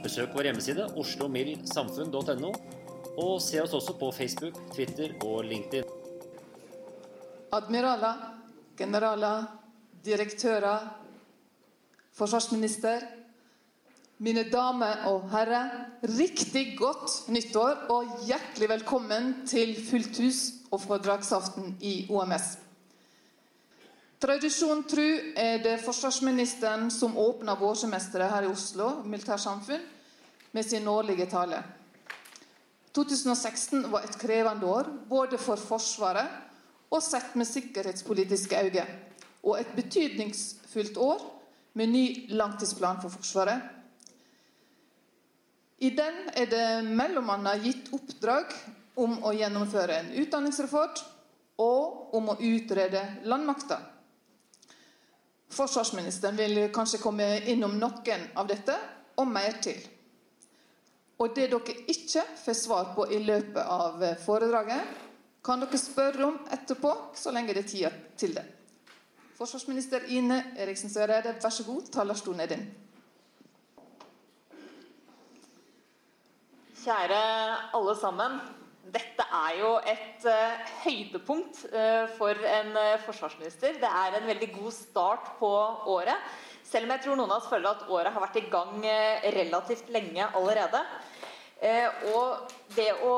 Besøk vår hjemmeside oslomildsamfunn.no, og se oss også på Facebook, Twitter og LinkedIn. Admiraler, generaler, direktører, forsvarsminister, mine damer og herrer. Riktig godt nyttår og hjertelig velkommen til fullt hus og foredragsaften i OMS. Tradisjon tru er det forsvarsministeren som åpner vårsemesteret her i Oslo militærsamfunn med sin årlige tale. 2016 var et krevende år, både for Forsvaret og sett med sikkerhetspolitiske øyne. Og et betydningsfullt år med ny langtidsplan for Forsvaret. I den er det bl.a. gitt oppdrag om å gjennomføre en utdanningsreform og om å utrede landmakta. Forsvarsministeren vil kanskje komme innom noen av dette, og mer til. Og det dere ikke får svar på i løpet av foredraget, kan dere spørre om etterpå, så lenge det er tid til det. Forsvarsminister Ine Eriksen Søreide, vær så god, talerstolen er din. Kjære alle sammen. Dette er jo et uh, høydepunkt uh, for en uh, forsvarsminister. Det er en veldig god start på året. Selv om jeg tror noen av oss føler at året har vært i gang relativt lenge allerede. og det å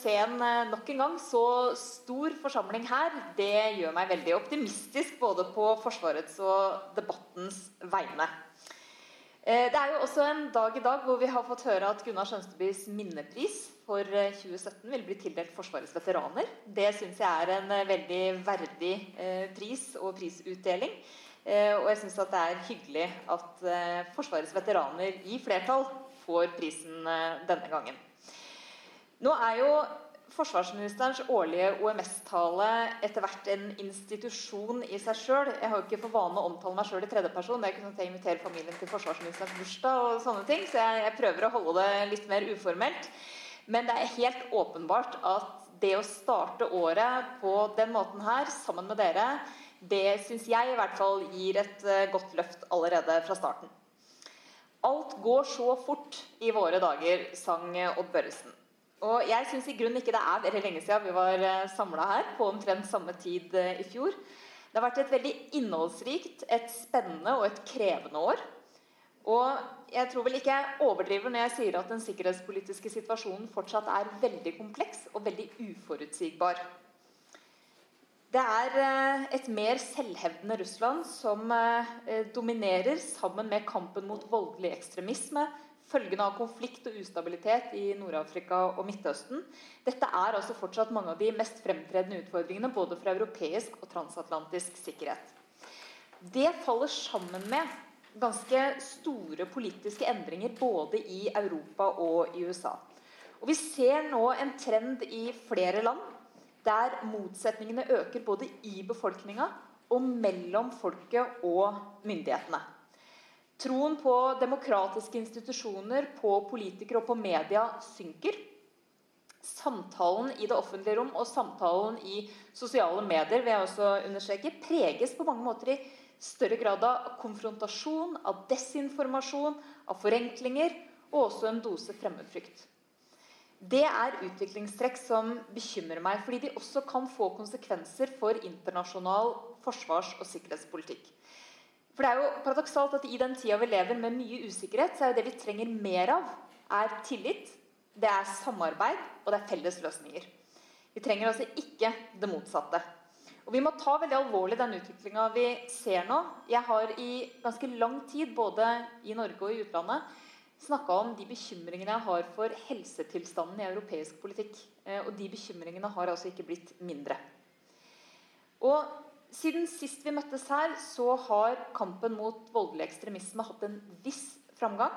se en nok en gang så stor forsamling her, det gjør meg veldig optimistisk både på Forsvarets og debattens vegne. Det er jo også en dag i dag hvor vi har fått høre at Gunnar Skjønstebys minnepris for 2017 eh, vil bli tildelt Forsvarets veteraner. Det syns jeg er en eh, veldig verdig eh, pris og prisutdeling. Og jeg syns det er hyggelig at Forsvarets veteraner i flertall får prisen denne gangen. Nå er jo forsvarsministerens årlige OMS-tale etter hvert en institusjon i seg sjøl. Jeg har jo ikke for vane å omtale meg sjøl i tredjeperson. Det er ikke sånn at jeg inviterer familien til forsvarsministerens bursdag og sånne ting, så jeg, jeg prøver å holde det litt mer uformelt. Men det er helt åpenbart at det å starte året på den måten her, sammen med dere, det syns jeg i hvert fall gir et eh, godt løft allerede fra starten. Alt går så fort i våre dager, sang Odd Børresen. Og jeg syns i grunnen ikke det er veldig lenge siden vi var eh, samla her, på omtrent samme tid eh, i fjor. Det har vært et veldig innholdsrikt, et spennende og et krevende år. Og jeg tror vel ikke jeg overdriver når jeg sier at den sikkerhetspolitiske situasjonen fortsatt er veldig kompleks og veldig uforutsigbar. Det er eh, et mer selvhevdende Russland som dominerer sammen med kampen mot voldelig ekstremisme, følgende av konflikt og ustabilitet i Nord-Afrika og Midtøsten. Dette er altså fortsatt mange av de mest fremtredende utfordringene både for europeisk og transatlantisk sikkerhet. Det faller sammen med ganske store politiske endringer både i Europa og i USA. Og Vi ser nå en trend i flere land der motsetningene øker både i befolkninga og mellom folket og myndighetene. Troen på demokratiske institusjoner, på politikere og på media synker. Samtalen i det offentlige rom og samtalen i sosiale medier vil jeg også understreke, preges på mange måter i større grad av konfrontasjon, av desinformasjon, av forenklinger og også en dose fremmedfrykt. Det er utviklingstrekk som bekymrer meg, fordi de også kan få konsekvenser for internasjonal forsvars- og sikkerhetspolitikk. For det er jo paradoksalt at I den tida vi lever med mye usikkerhet, så er det vi trenger mer av, er tillit, det er samarbeid og det er felles løsninger. Vi trenger altså ikke det motsatte. Og Vi må ta veldig alvorlig den utviklinga vi ser nå. Jeg har i ganske lang tid, både i Norge og i utlandet, snakka om de bekymringene jeg har for helsetilstanden i europeisk politikk. Eh, og de bekymringene har altså ikke blitt mindre. Og siden sist vi møttes her, så har kampen mot voldelig ekstremisme hatt en viss framgang.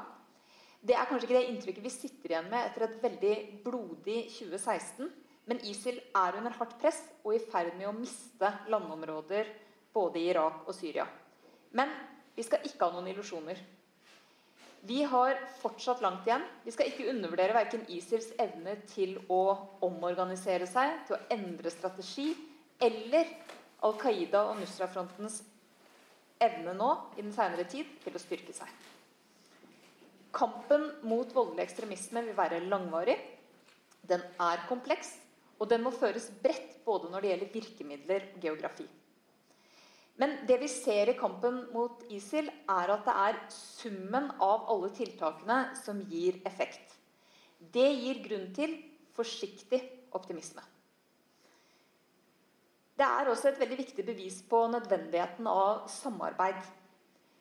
Det er kanskje ikke det inntrykket vi sitter igjen med etter et veldig blodig 2016. Men ISIL er under hardt press og i ferd med å miste landområder både i Irak og Syria. Men vi skal ikke ha noen illusjoner. Vi har fortsatt langt igjen. Vi skal ikke undervurdere verken ISILs evne til å omorganisere seg, til å endre strategi, eller Al Qaida og Nusra-frontens evne nå i den senere tid til å styrke seg. Kampen mot voldelig ekstremisme vil være langvarig. Den er kompleks, og den må føres bredt både når det gjelder virkemidler og geografi. Men det vi ser i kampen mot ISIL, er at det er summen av alle tiltakene som gir effekt. Det gir grunn til forsiktig optimisme. Det er også et veldig viktig bevis på nødvendigheten av samarbeid.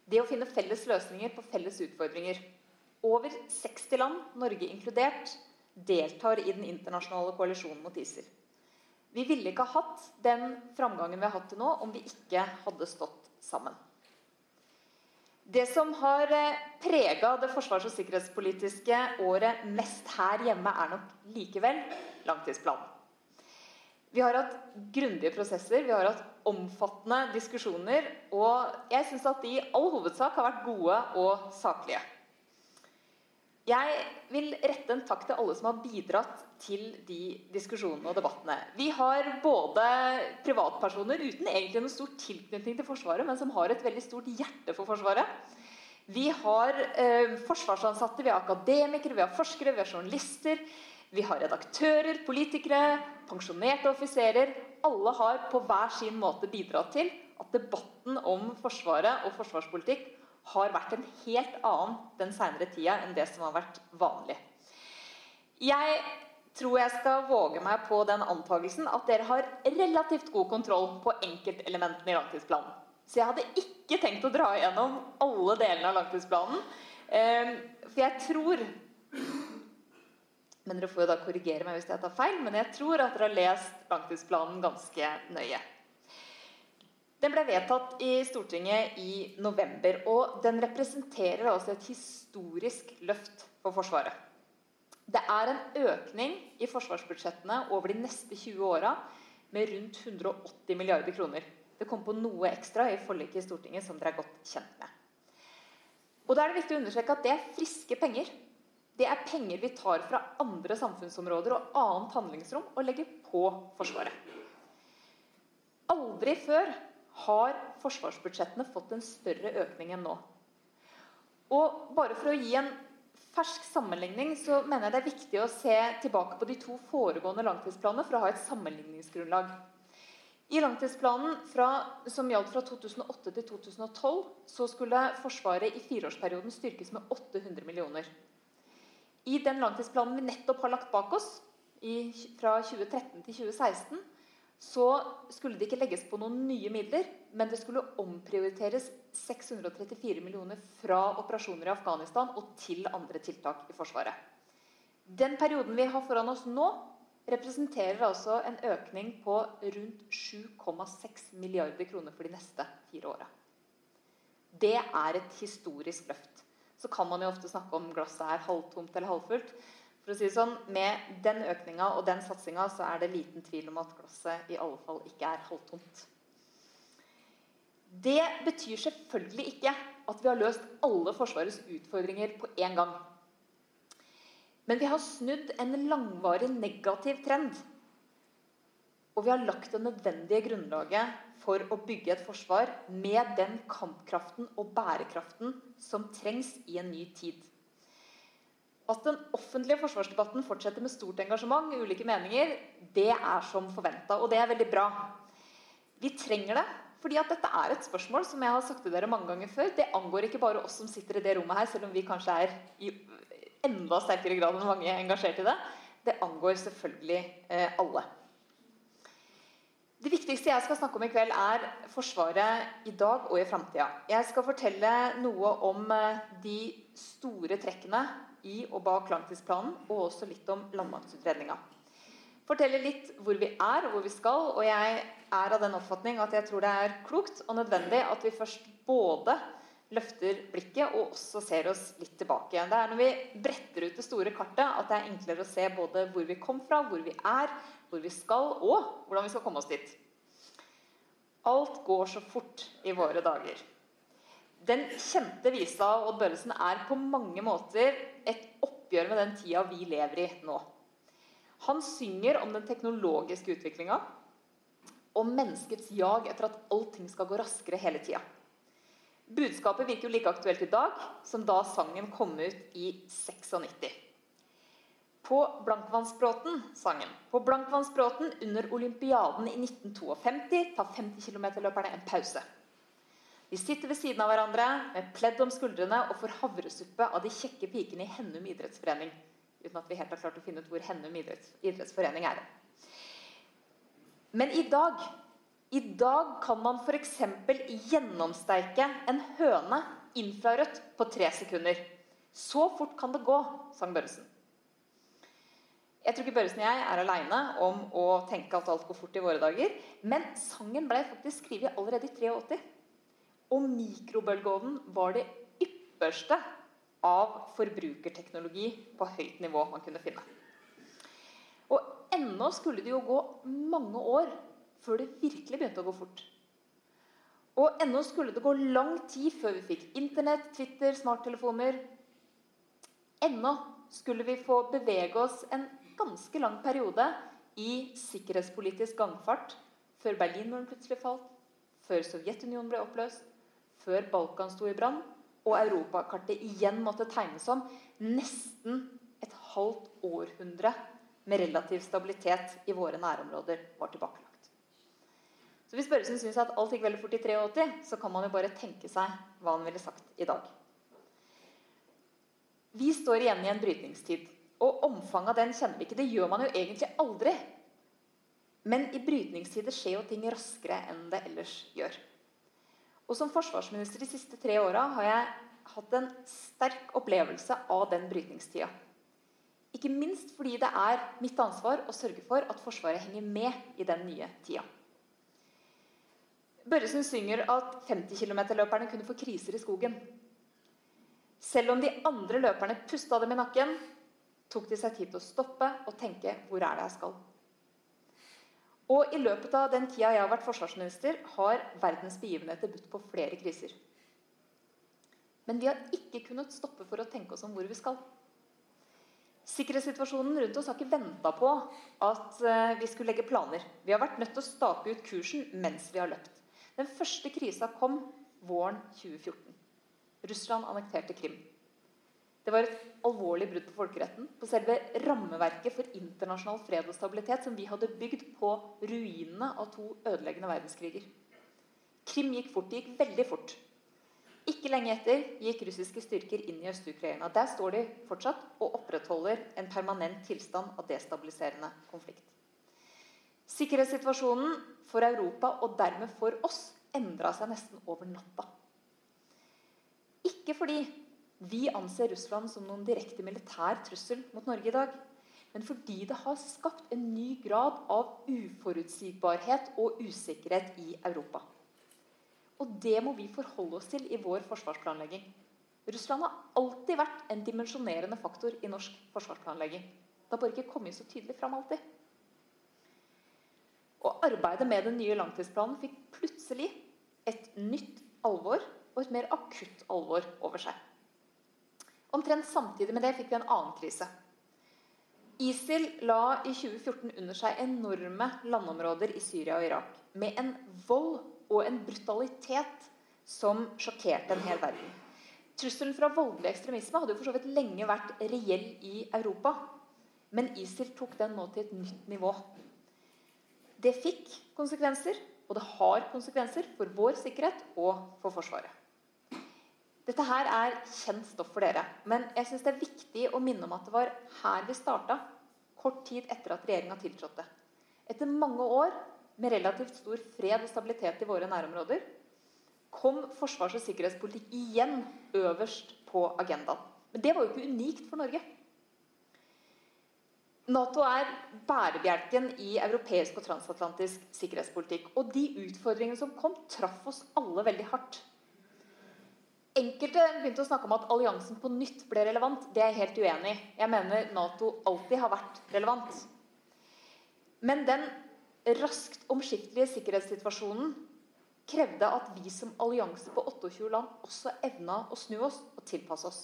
Det å finne felles løsninger på felles utfordringer. Over 60 land, Norge inkludert, deltar i den internasjonale koalisjonen mot ISIL. Vi ville ikke ha hatt den framgangen vi har hatt til nå, om vi ikke hadde stått sammen. Det som har eh, prega det forsvars- og sikkerhetspolitiske året mest her hjemme, er nok likevel langtidsplanen. Vi har hatt grundige prosesser, vi har hatt omfattende diskusjoner. Og jeg syns at de i all hovedsak har vært gode og saklige. Jeg vil rette en takk til alle som har bidratt til de diskusjonene og debattene. Vi har både privatpersoner uten egentlig noen stor tilknytning til Forsvaret, men som har et veldig stort hjerte for Forsvaret. Vi har eh, forsvarsansatte, vi har akademikere, vi har forskere, vi har journalister. Vi har redaktører, politikere, pensjonerte offiserer. Alle har på hver sin måte bidratt til at debatten om Forsvaret og forsvarspolitikk har vært en helt annen den senere tida enn det som har vært vanlig. Jeg tror jeg skal våge meg på den antakelsen at dere har relativt god kontroll på enkeltelementene i langtidsplanen. Så jeg hadde ikke tenkt å dra igjennom alle delene av langtidsplanen. Ehm, for jeg tror Men dere får jo da korrigere meg hvis jeg tar feil. Men jeg tror at dere har lest langtidsplanen ganske nøye. Den ble vedtatt i Stortinget i november, og den representerer altså et historisk løft for Forsvaret. Det er en økning i forsvarsbudsjettene over de neste 20 åra med rundt 180 milliarder kroner. Det kom på noe ekstra i forliket i Stortinget som dere er godt kjent med. Og da er det viktig å understreke at det er friske penger. Det er penger vi tar fra andre samfunnsområder og annet handlingsrom og legger på Forsvaret. Aldri før har forsvarsbudsjettene fått en større økning enn nå. Og bare for å gi en fersk sammenligning, så mener jeg det er viktig å se tilbake på de to foregående langtidsplanene for å ha et sammenligningsgrunnlag. I langtidsplanen fra, som gjaldt fra 2008 til 2012, så skulle Forsvaret i fireårsperioden styrkes med 800 millioner. I den langtidsplanen vi nettopp har lagt bak oss, i, fra 2013 til 2016, så skulle det ikke legges på noen nye midler, men det skulle omprioriteres 634 millioner fra operasjoner i Afghanistan og til andre tiltak i Forsvaret. Den perioden vi har foran oss nå, representerer altså en økning på rundt 7,6 milliarder kroner for de neste fire åra. Det er et historisk løft. Så kan man jo ofte snakke om glasset er halvtomt eller halvfullt. For å si det sånn, Med den økninga og den satsinga så er det liten tvil om at glasset i alle fall ikke er halvtomt. Det betyr selvfølgelig ikke at vi har løst alle Forsvarets utfordringer på én gang. Men vi har snudd en langvarig negativ trend. Og vi har lagt det nødvendige grunnlaget for å bygge et forsvar med den kampkraften og bærekraften som trengs i en ny tid. At den offentlige forsvarsdebatten fortsetter med stort engasjement, ulike meninger, det er som forventa, og det er veldig bra. Vi trenger det, fordi at dette er et spørsmål som jeg har sagt til dere mange ganger før. Det angår ikke bare oss som sitter i det rommet her, selv om vi kanskje er i enda sterkere grad enn mange engasjert i det. Det angår selvfølgelig eh, alle. Det viktigste jeg skal snakke om i kveld, er Forsvaret i dag og i framtida. Jeg skal fortelle noe om eh, de store trekkene i og bak langtidsplanen, og også litt om landmaktutredninga. Fortelle litt hvor vi er og hvor vi skal. Og jeg er av den oppfatning at jeg tror det er klokt og nødvendig at vi først både løfter blikket og også ser oss litt tilbake. Det er når vi bretter ut det store kartet at det er enklere å se både hvor vi kom fra, hvor vi er, hvor vi skal, og hvordan vi skal komme oss dit. Alt går så fort i våre dager. Den kjente visa av Odd Børresen er på mange måter et oppgjør med den tida vi lever i nå. Han synger om den teknologiske utviklinga, om menneskets jag etter at allting skal gå raskere hele tida. Budskapet virker jo like aktuelt i dag som da sangen kom ut i 96. På Blankvannsbråten, sangen. På Blankvannsbråten under olympiaden i 1952 tar 50 km-løperne en pause. De sitter ved siden av hverandre med pledd om skuldrene og får havresuppe av de kjekke pikene i Hennum idrettsforening. Uten at vi helt har klart å finne ut hvor Hennum idrettsforening er. Men i dag i dag kan man f.eks. gjennomsteike en høne infrarødt på tre sekunder. Så fort kan det gå, sang Børresen. Jeg tror ikke Børresen og jeg er aleine om å tenke at alt går fort i våre dager. Men sangen ble faktisk skrevet allerede i 83. Og mikrobølgeovnen var det ypperste av forbrukerteknologi på høyt nivå man kunne finne. Og ennå skulle det jo gå mange år før det virkelig begynte å gå fort. Og ennå skulle det gå lang tid før vi fikk Internett, Twitter, smarttelefoner. Ennå skulle vi få bevege oss en ganske lang periode i sikkerhetspolitisk gangfart før Berlinmuren plutselig falt, før Sovjetunionen ble oppløst, før Balkan sto i brann og europakartet igjen måtte tegnes om nesten et halvt århundre med relativ stabilitet i våre nærområder var tilbakelagt. Så Hvis Børresen syns at alt gikk veldig fort i 83, så kan man jo bare tenke seg hva han ville sagt i dag. Vi står igjen i en brytningstid. Og omfanget av den kjenner vi ikke. Det gjør man jo egentlig aldri. Men i brytningstider skjer jo ting raskere enn det ellers gjør. Og som forsvarsminister de siste tre åra har jeg hatt en sterk opplevelse av den brytningstida. Ikke minst fordi det er mitt ansvar å sørge for at Forsvaret henger med i den nye tida. Børresen synger at 50 km-løperne kunne få kriser i skogen. Selv om de andre løperne pusta dem i nakken, tok de seg tid til å stoppe og tenke 'hvor er det jeg skal'? Og I løpet av den tida jeg har vært forsvarsminister, har verdens begivenheter budt på flere kriser. Men vi har ikke kunnet stoppe for å tenke oss om hvor vi skal. Sikkerhetssituasjonen rundt oss har ikke venta på at eh, vi skulle legge planer. Vi har vært nødt til å stake ut kursen mens vi har løpt. Den første krisa kom våren 2014. Russland annekterte Krim. Det var et alvorlig brudd på folkeretten, på selve rammeverket for internasjonal fred og stabilitet som vi hadde bygd på ruinene av to ødeleggende verdenskriger. Krim gikk fort. Det gikk veldig fort. Ikke lenge etter gikk russiske styrker inn i Øst-Ukraina. Der står de fortsatt og opprettholder en permanent tilstand av destabiliserende konflikt. Sikkerhetssituasjonen for Europa og dermed for oss endra seg nesten over natta. Ikke fordi vi anser Russland som noen direkte militær trussel mot Norge i dag. Men fordi det har skapt en ny grad av uforutsigbarhet og usikkerhet i Europa. Og det må vi forholde oss til i vår forsvarsplanlegging. Russland har alltid vært en dimensjonerende faktor i norsk forsvarsplanlegging. Det har bare ikke kommet så tydelig fram alltid. Og arbeidet med den nye langtidsplanen fikk plutselig et nytt alvor og et mer akutt alvor over seg. Omtrent samtidig med det fikk vi en annen krise. ISIL la i 2014 under seg enorme landområder i Syria og Irak. Med en vold og en brutalitet som sjokkerte en hel verden. Trusselen fra voldelig ekstremisme hadde jo for så vidt lenge vært reell i Europa. Men ISIL tok den nå til et nytt nivå. Det fikk konsekvenser, og det har konsekvenser for vår sikkerhet og for Forsvaret. Dette her er kjent stoff for dere, men jeg synes det er viktig å minne om at det var her vi starta, kort tid etter at regjeringa tiltrådte. Etter mange år med relativt stor fred og stabilitet i våre nærområder kom forsvars- og sikkerhetspolitikk igjen øverst på agendaen. Men det var jo ikke unikt for Norge. Nato er bærebjelken i europeisk og transatlantisk sikkerhetspolitikk. Og de utfordringene som kom, traff oss alle veldig hardt. Enkelte begynte å snakke om at alliansen på nytt ble relevant. Det er jeg helt uenig i. Jeg mener Nato alltid har vært relevant. Men den raskt omskiftelige sikkerhetssituasjonen krevde at vi som allianse på 28 land også evna å snu oss og tilpasse oss.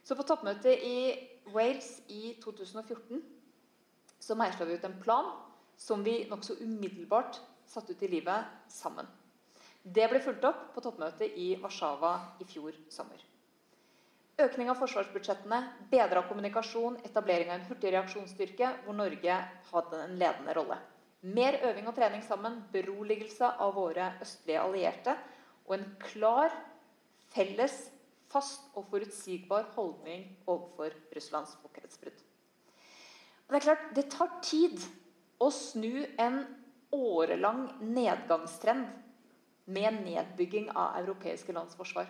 Så på toppmøtet i Wales i 2014 så meisla vi ut en plan som vi nokså umiddelbart satte ut i livet sammen. Det ble fulgt opp på toppmøtet i Warszawa i fjor sommer. Økning av forsvarsbudsjettene, bedra kommunikasjon, etablering av en hurtig reaksjonsstyrke, hvor Norge hadde en ledende rolle. Mer øving og trening sammen, beroligelse av våre østlige allierte og en klar, felles, fast og forutsigbar holdning overfor Russlands folkerettsbrudd. Det er klart, det tar tid å snu en årelang nedgangstrend med nedbygging av europeiske lands forsvar.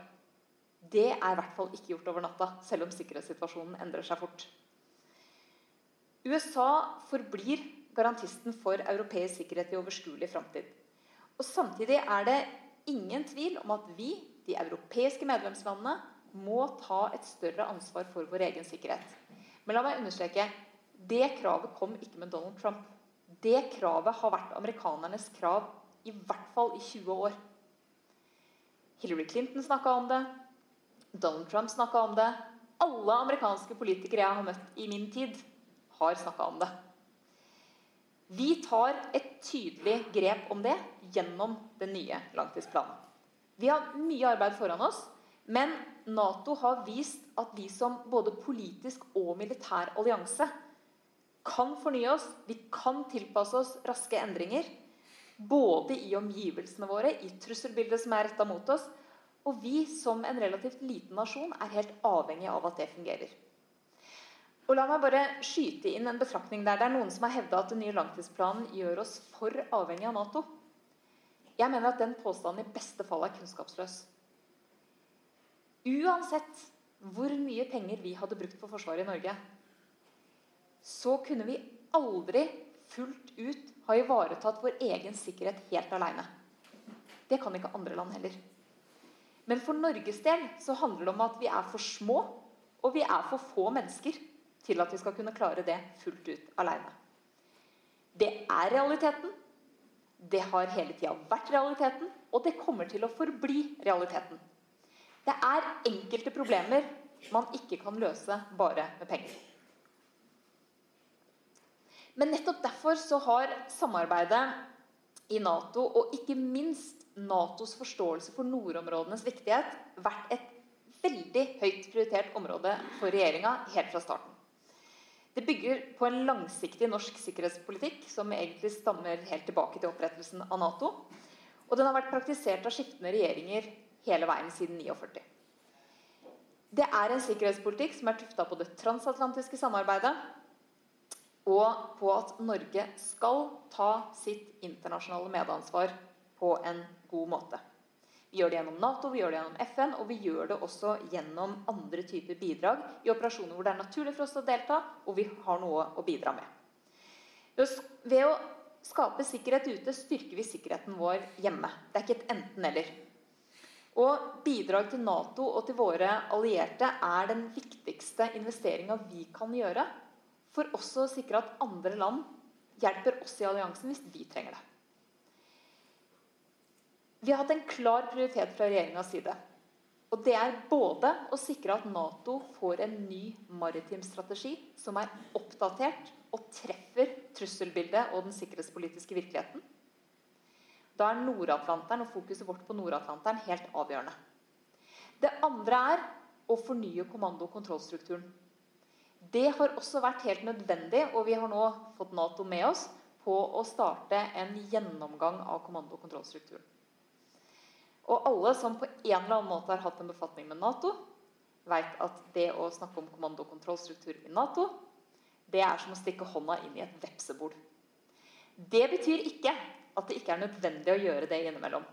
Det er i hvert fall ikke gjort over natta, selv om sikkerhetssituasjonen endrer seg fort. USA forblir garantisten for europeisk sikkerhet i overskuelig framtid. Og samtidig er det ingen tvil om at vi, de europeiske medlemslandene, må ta et større ansvar for vår egen sikkerhet. Men la meg understreke det kravet kom ikke med Donald Trump. Det kravet har vært amerikanernes krav i hvert fall i 20 år. Hillary Clinton snakka om det. Donald Trump snakka om det. Alle amerikanske politikere jeg har møtt i min tid, har snakka om det. Vi tar et tydelig grep om det gjennom den nye langtidsplanen. Vi har mye arbeid foran oss, men Nato har vist at vi som både politisk og militær allianse kan fornye oss, vi kan tilpasse oss raske endringer. Både i omgivelsene våre, i trusselbildet som er retta mot oss. Og vi som en relativt liten nasjon er helt avhengig av at det fungerer. Og La meg bare skyte inn en betraktning der. Det er noen som har hevda at den nye langtidsplanen gjør oss for avhengig av Nato. Jeg mener at den påstanden i beste fall er kunnskapsløs. Uansett hvor mye penger vi hadde brukt på Forsvaret i Norge, så kunne vi aldri fullt ut ha ivaretatt vår egen sikkerhet helt aleine. Det kan ikke andre land heller. Men for Norges del så handler det om at vi er for små, og vi er for få mennesker til at vi skal kunne klare det fullt ut aleine. Det er realiteten. Det har hele tida vært realiteten, og det kommer til å forbli realiteten. Det er enkelte problemer man ikke kan løse bare med penger. Men nettopp derfor så har samarbeidet i Nato, og ikke minst Natos forståelse for nordområdenes viktighet, vært et veldig høyt prioritert område for regjeringa helt fra starten. Det bygger på en langsiktig norsk sikkerhetspolitikk som egentlig stammer helt tilbake til opprettelsen av Nato. Og den har vært praktisert av skiftende regjeringer hele veien siden 49. Det er en sikkerhetspolitikk som er tufta på det transatlantiske samarbeidet, og på at Norge skal ta sitt internasjonale medansvar på en god måte. Vi gjør det gjennom Nato, vi gjør det gjennom FN, og vi gjør det også gjennom andre typer bidrag i operasjoner hvor det er naturlig for oss å delta, og vi har noe å bidra med. Ved å skape sikkerhet ute styrker vi sikkerheten vår hjemme. Det er ikke et enten-eller. Og bidrag til Nato og til våre allierte er den viktigste investeringa vi kan gjøre for også å sikre at andre land hjelper oss i alliansen hvis vi trenger det. Vi har hatt en klar prioritet fra regjeringas side. Og det er både å sikre at Nato får en ny maritim strategi som er oppdatert og treffer trusselbildet og den sikkerhetspolitiske virkeligheten. Da er Nord-Atlanteren og fokuset vårt på Nord-Atlanteren helt avgjørende. Det andre er å fornye kommando- og kontrollstrukturen. Det har også vært helt nødvendig, og vi har nå fått Nato med oss på å starte en gjennomgang av kommando- og kontrollstrukturen. Og alle som på en eller annen måte har hatt en befatning med Nato, vet at det å snakke om kommando- og kontrollstruktur i Nato, det er som å stikke hånda inn i et vepsebol. Det betyr ikke at det ikke er nødvendig å gjøre det innimellom.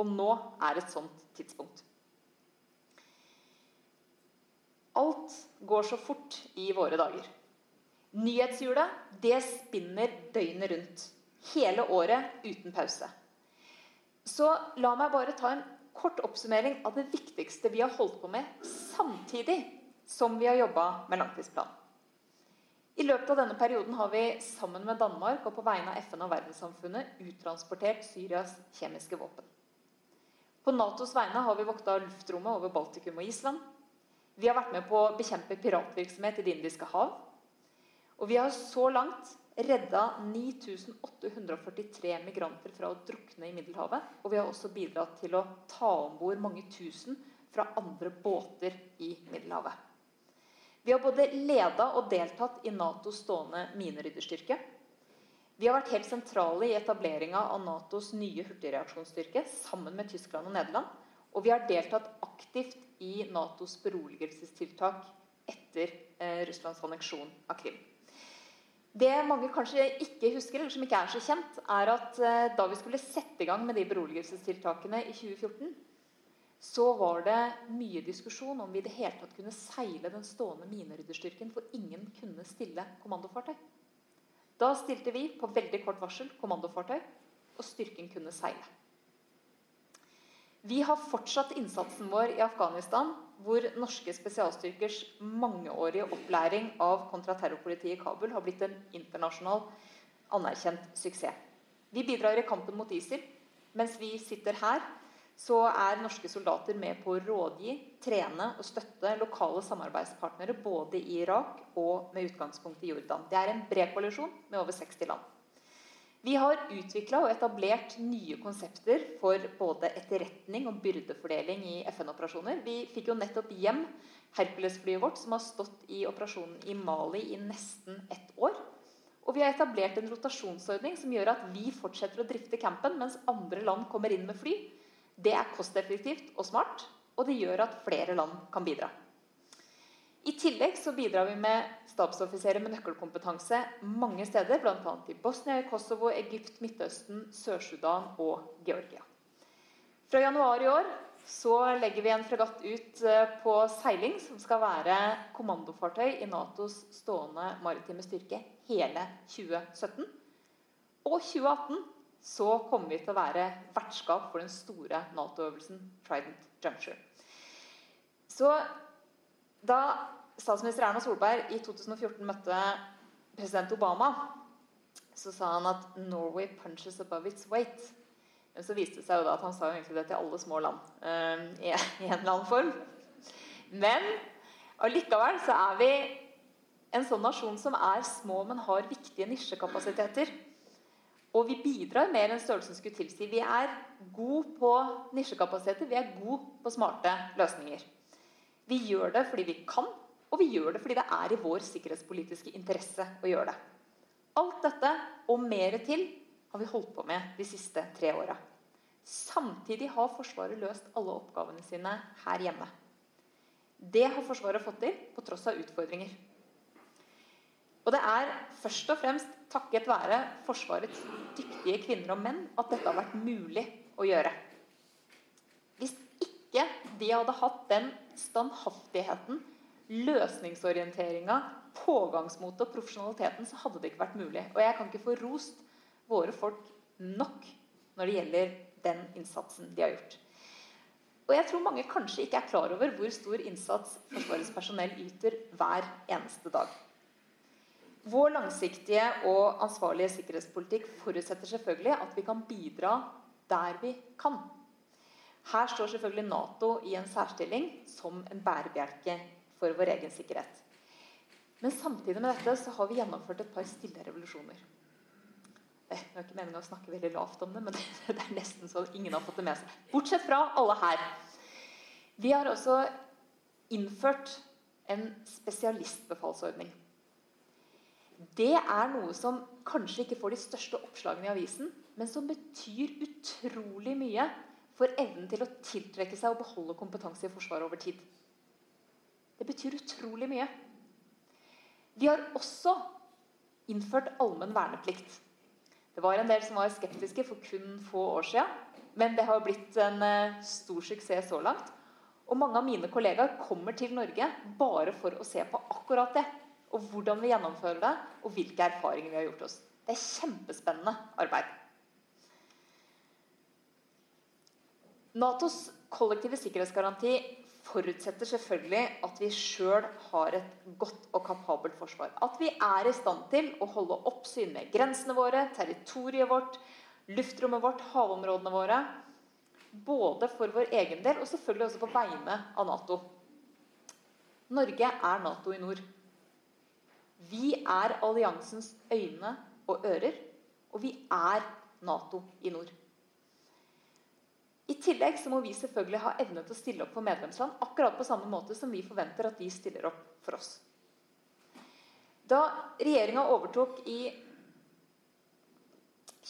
Og nå er et sånt tidspunkt. Alt går så fort i våre dager. Nyhetshjulet det spinner døgnet rundt. Hele året uten pause. Så la meg bare ta en kort oppsummering av det viktigste vi har holdt på med samtidig som vi har jobba med langtidsplanen. I løpet av denne perioden har vi sammen med Danmark og på vegne av FN og verdenssamfunnet uttransportert Syrias kjemiske våpen. På Natos vegne har vi vokta luftrommet over Baltikum og Island. Vi har vært med på å bekjempe piratvirksomhet i Det indiske hav. Og vi har så langt redda 9843 migranter fra å drukne i Middelhavet. Og vi har også bidratt til å ta om bord mange tusen fra andre båter i Middelhavet. Vi har både leda og deltatt i Natos stående minerydderstyrke. Vi har vært helt sentrale i etableringa av Natos nye hurtigreaksjonsstyrke sammen med Tyskland og Nederland. Og vi har deltatt aktivt i Natos beroligelsestiltak etter eh, Russlands anneksjon av Krim. Det mange kanskje ikke husker, eller som ikke er så kjent, er at eh, da vi skulle sette i gang med de beroligelsestiltakene i 2014, så var det mye diskusjon om vi i det hele tatt kunne seile den stående minerydderstyrken, for ingen kunne stille kommandofartøy. Da stilte vi på veldig kort varsel kommandofartøy, og styrken kunne seile. Vi har fortsatt innsatsen vår i Afghanistan, hvor norske spesialstyrkers mangeårige opplæring av kontraterrorpolitiet i Kabul har blitt en internasjonal anerkjent suksess. Vi bidrar i kampen mot ISIL. Mens vi sitter her, så er norske soldater med på å rådgi, trene og støtte lokale samarbeidspartnere både i Irak og med utgangspunkt i Jordan. Det er en bred koalisjon med over 60 land. Vi har utvikla og etablert nye konsepter for både etterretning og byrdefordeling i FN-operasjoner. Vi fikk jo nettopp hjem Hercules-flyet vårt, som har stått i operasjonen i Mali i nesten ett år. Og vi har etablert en rotasjonsordning som gjør at vi fortsetter å drifte campen, mens andre land kommer inn med fly. Det er kosteffektivt og smart, og det gjør at flere land kan bidra. I tillegg så bidrar vi med stabsoffiserer med nøkkelkompetanse mange steder, bl.a. i Bosnia, Kosovo, Egypt, Midtøsten, Sør-Sudan og Georgia. Fra januar i år så legger vi en fregatt ut eh, på seiling, som skal være kommandofartøy i Natos stående maritime styrke hele 2017. Og 2018 så kommer vi til å være vertskap for den store Nato-øvelsen Trident Juncture. Så da statsminister Erna Solberg i 2014 møtte president Obama, så sa han at 'Norway punches above its weight'. Men så viste det seg jo da at han sa jo egentlig det til alle små land i, i, en eller annen form. Men allikevel så er vi en sånn nasjon som er små, men har viktige nisjekapasiteter. Og vi bidrar mer enn størrelsen skulle tilsi. Vi er gode på nisjekapasiteter, vi er gode på smarte løsninger. Vi gjør det fordi vi kan, og vi gjør det fordi det er i vår sikkerhetspolitiske interesse å gjøre det. Alt dette og mer til har vi holdt på med de siste tre åra. Samtidig har Forsvaret løst alle oppgavene sine her hjemme. Det har Forsvaret fått til på tross av utfordringer. Og det er først og fremst takket være Forsvarets dyktige kvinner og menn at dette har vært mulig å gjøre. Hvis ikke de hadde hatt den standhaftigheten, løsningsorienteringa, pågangsmotet og profesjonaliteten, så hadde det ikke vært mulig. Og jeg kan ikke få rost våre folk nok når det gjelder den innsatsen de har gjort. Og jeg tror mange kanskje ikke er klar over hvor stor innsats Forsvarets personell yter hver eneste dag. Vår langsiktige og ansvarlige sikkerhetspolitikk forutsetter selvfølgelig at vi kan bidra der vi kan. Her står selvfølgelig Nato i en særstilling som en bærebjelke for vår egen sikkerhet. Men samtidig med dette så har vi gjennomført et par stille revolusjoner. Det er ikke meningen å snakke veldig lavt om det, men det er nesten sånn ingen har fått det med seg. Bortsett fra alle her. Vi har også innført en spesialistbefalsordning. Det er noe som kanskje ikke får de største oppslagene i avisen, men som betyr utrolig mye for evnen til å tiltrekke seg og beholde kompetanse i Forsvaret over tid. Det betyr utrolig mye. Vi har også innført allmenn verneplikt. Det var en del som var skeptiske for kun få år siden, men det har blitt en eh, stor suksess så langt. Og mange av mine kollegaer kommer til Norge bare for å se på akkurat det. Og hvordan vi gjennomfører det, og hvilke erfaringer vi har gjort oss. Det er kjempespennende arbeid. Natos kollektive sikkerhetsgaranti forutsetter selvfølgelig at vi sjøl har et godt og kapabelt forsvar. At vi er i stand til å holde oppsyn med grensene våre, territoriet vårt, luftrommet vårt, havområdene våre. Både for vår egen del og selvfølgelig også på vegne av Nato. Norge er Nato i nord. Vi er alliansens øyne og ører, og vi er Nato i nord. I tillegg så må vi selvfølgelig ha evne til å stille opp for medlemsland akkurat på samme måte som vi forventer at de stiller opp for oss. Da regjeringa overtok i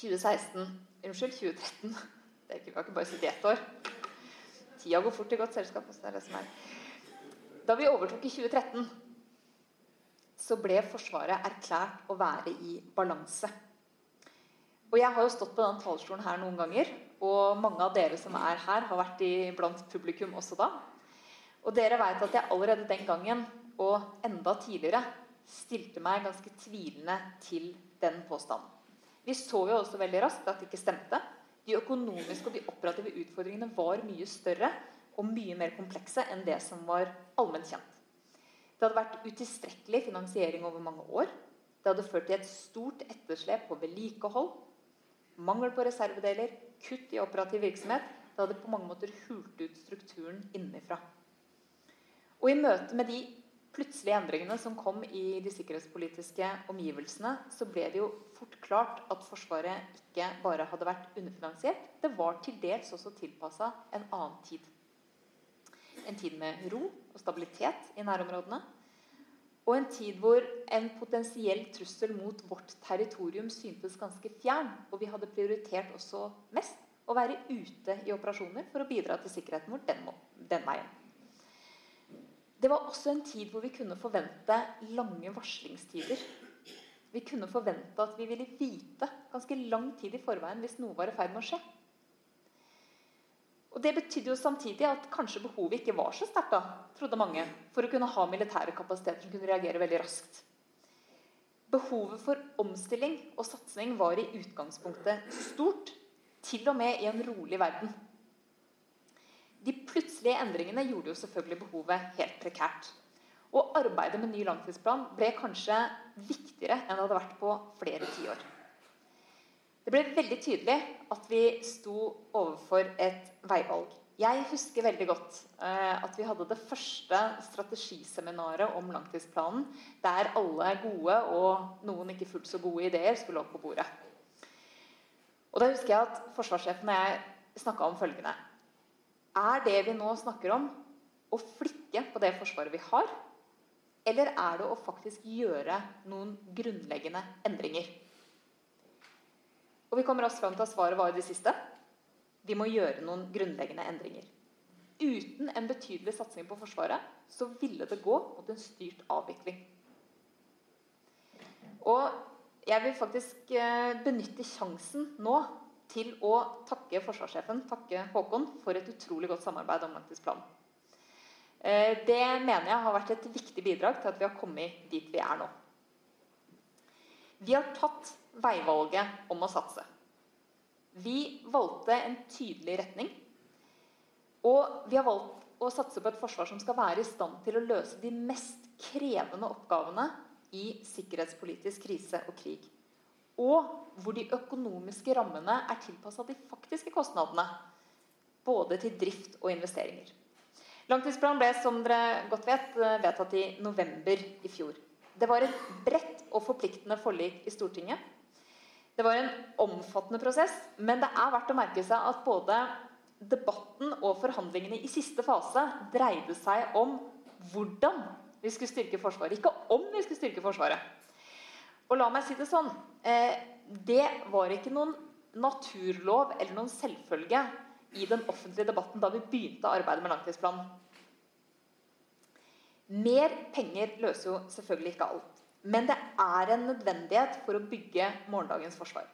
2016 Unnskyld, 2013. Det er ikke, vi har ikke bare sittet ett år. Tida går fort i godt selskap. Også, det er det som er. Da vi overtok i 2013, så ble Forsvaret erklært å være i balanse. Og jeg har jo stått på den talerstolen her noen ganger, og mange av dere som er her, har vært i, blant publikum også da. Og dere vet at jeg allerede den gangen, og enda tidligere, stilte meg ganske tvilende til den påstanden. Vi så jo også veldig raskt at det ikke stemte. De økonomiske og de operative utfordringene var mye større og mye mer komplekse enn det som var allment kjent. Det hadde vært utilstrekkelig finansiering over mange år. Det hadde ført til et stort etterslep på vedlikehold, mangel på reservedeler, kutt i operativ virksomhet. Det hadde på mange måter hult ut strukturen innenfra. Og i møte med de plutselige endringene som kom i de sikkerhetspolitiske omgivelsene, så ble det jo fort klart at Forsvaret ikke bare hadde vært underfinansiert, det var til dels også tilpassa en annen tid. En tid med ro og stabilitet i nærområdene. Og en tid hvor en potensiell trussel mot vårt territorium syntes ganske fjern. Og vi hadde prioritert også mest å være ute i operasjoner for å bidra til sikkerheten vår den, den veien. Det var også en tid hvor vi kunne forvente lange varslingstider. Vi kunne forvente at vi ville vite ganske lang tid i forveien hvis noe var i ferd med å skje. Og Det betydde jo samtidig at kanskje behovet ikke var så sterkt, da, trodde mange, for å kunne ha militære kapasiteter som kunne reagere veldig raskt. Behovet for omstilling og satsing var i utgangspunktet stort, til og med i en rolig verden. De plutselige endringene gjorde jo selvfølgelig behovet helt prekært. Og arbeidet med ny langtidsplan ble kanskje viktigere enn det hadde vært på flere tiår. Det ble veldig tydelig at vi sto overfor et veivalg. Jeg husker veldig godt eh, at vi hadde det første strategiseminaret om langtidsplanen, der alle gode og noen ikke fullt så gode ideer skulle opp på bordet. Og Da husker jeg at forsvarssjefen og jeg snakka om følgende Er det vi nå snakker om, å flikke på det forsvaret vi har? Eller er det å faktisk gjøre noen grunnleggende endringer? Og vi kommer raskt fram til at svaret var det siste. Vi må gjøre noen grunnleggende endringer. Uten en betydelig satsing på Forsvaret så ville det gå mot en styrt avvikling. Og jeg vil faktisk eh, benytte sjansen nå til å takke forsvarssjefen, takke Håkon, for et utrolig godt samarbeid om langtidsplanen. Eh, det mener jeg har vært et viktig bidrag til at vi har kommet dit vi er nå. Vi har tatt veivalget om å satse. Vi valgte en tydelig retning. Og vi har valgt å satse på et forsvar som skal være i stand til å løse de mest krevende oppgavene i sikkerhetspolitisk krise og krig. Og hvor de økonomiske rammene er tilpassa de faktiske kostnadene. både til drift og investeringer. Langtidsplanen ble som dere godt vet, vedtatt i november i fjor. Det var et bredt og forpliktende forlik i Stortinget. Det var en omfattende prosess, men det er verdt å merke seg at både debatten og forhandlingene i siste fase dreide seg om hvordan vi skulle styrke Forsvaret, ikke om vi skulle styrke Forsvaret. Og la meg si det sånn eh, Det var ikke noen naturlov eller noen selvfølge i den offentlige debatten da vi begynte arbeidet med langtidsplanen. Mer penger løser jo selvfølgelig ikke alt. Men det er en nødvendighet for å bygge morgendagens forsvar.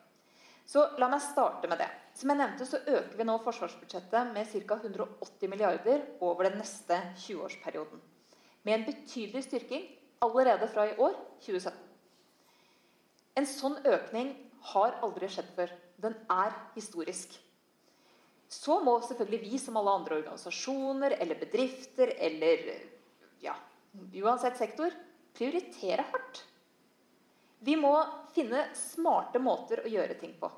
Så la meg starte med det. Som jeg nevnte, så øker vi nå forsvarsbudsjettet med ca. 180 milliarder over den neste 20-årsperioden. Med en betydelig styrking allerede fra i år, 2017. En sånn økning har aldri skjedd før. Den er historisk. Så må selvfølgelig vi, som alle andre organisasjoner eller bedrifter eller ja, uansett sektor, prioritere hardt. Vi må finne smarte måter å gjøre ting på.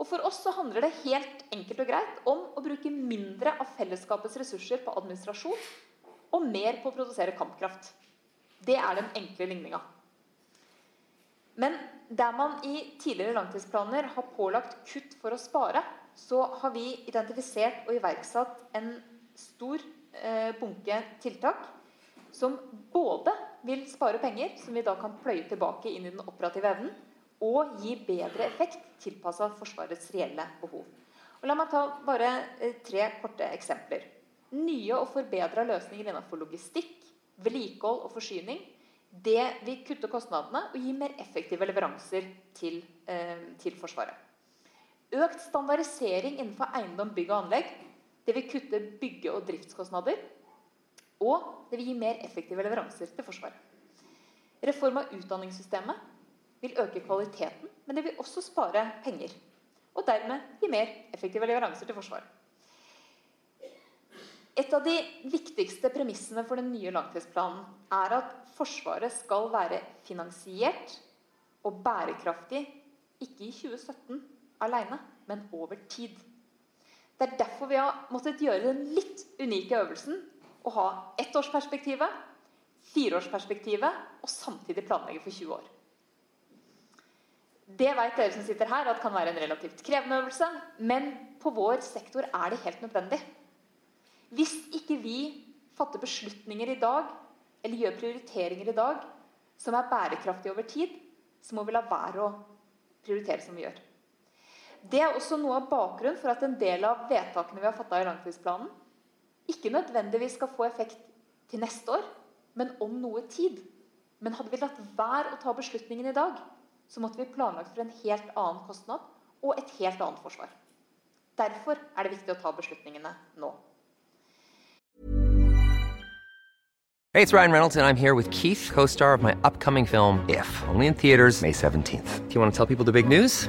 Og For oss så handler det helt enkelt og greit om å bruke mindre av fellesskapets ressurser på administrasjon og mer på å produsere kampkraft. Det er den enkle ligninga. Men der man i tidligere langtidsplaner har pålagt kutt for å spare, så har vi identifisert og iverksatt en stor eh, bunke tiltak som både vil spare penger, som vi da kan pløye tilbake inn i den operative evnen, og gi bedre effekt tilpassa Forsvarets reelle behov. Og la meg ta bare eh, tre korte eksempler. Nye og forbedra løsninger innenfor logistikk, vedlikehold og forsyning. Det vil kutte kostnadene og gi mer effektive leveranser til, eh, til Forsvaret. Økt standardisering innenfor eiendom, bygg og anlegg. Det vil kutte bygge- og driftskostnader. Og det vil gi mer effektive leveranser til Forsvaret. Reform av utdanningssystemet vil øke kvaliteten, men det vil også spare penger. Og dermed gi mer effektive leveranser til Forsvaret. Et av de viktigste premissene for den nye langtidsplanen er at Forsvaret skal være finansiert og bærekraftig ikke i 2017 alene, men over tid. Det er derfor vi har måttet gjøre den litt unike øvelsen å ha ettårsperspektivet, fireårsperspektivet og samtidig planlegge for 20 år. Det vet dere som sitter her, at kan være en relativt krevende øvelse, men på vår sektor er det helt nødvendig. Hvis ikke vi fatter beslutninger i dag, eller gjør prioriteringer i dag, som er bærekraftige over tid, så må vi la være å prioritere som vi gjør. Det er også noe av bakgrunnen for at en del av vedtakene vi har fatta i langtidsplanen, ikke nødvendigvis skal få effekt til neste år, men om noe tid. Men hadde vi latt være å ta beslutningen i dag, så måtte vi planlagt for en helt annen kostnad og et helt annet forsvar. Derfor er det viktig å ta beslutningene nå. Hey, it's Ryan Reynolds, and I'm here with Keith, co star of my upcoming film, If, only in theaters, May 17th. Do you want to tell people the big news?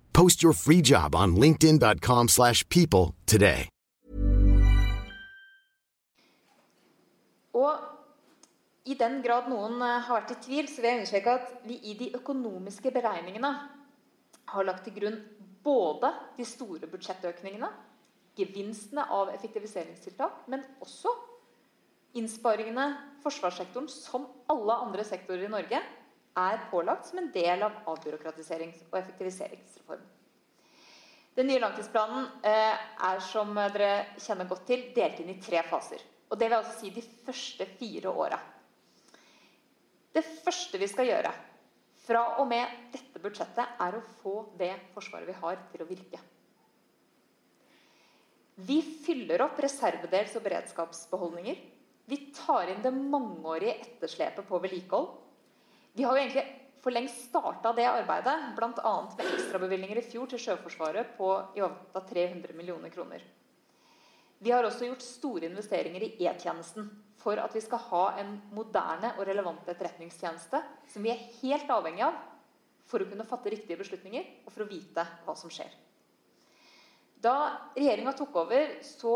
Post your free job on linkedin.com/people slash people today. Og i den grad noen eh, har vært i tvil, så vil jeg understreke at vi i de økonomiske beregningene har lagt til grunn både de store budsjettøkningene, gevinstene av effektiviseringstiltak, men også innsparingene forsvarssektoren, som alle andre sektorer i Norge, er pålagt som en del av avbyråkratiserings- og effektiviseringsreformen. Den nye langtidsplanen eh, er, som dere kjenner godt til, delt inn i tre faser. Og det vil altså si de første fire åra. Det første vi skal gjøre fra og med dette budsjettet er å få det forsvaret vi har, til å virke. Vi fyller opp reservedels- og beredskapsbeholdninger. Vi tar inn det mangeårige etterslepet på vedlikehold. Vi har jo egentlig for lengst starta det arbeidet, bl.a. med ekstrabevilgninger i fjor til Sjøforsvaret på i overkant av 300 millioner kroner. Vi har også gjort store investeringer i E-tjenesten for at vi skal ha en moderne og relevant etterretningstjeneste som vi er helt avhengig av for å kunne fatte riktige beslutninger og for å vite hva som skjer. Da regjeringa tok over, så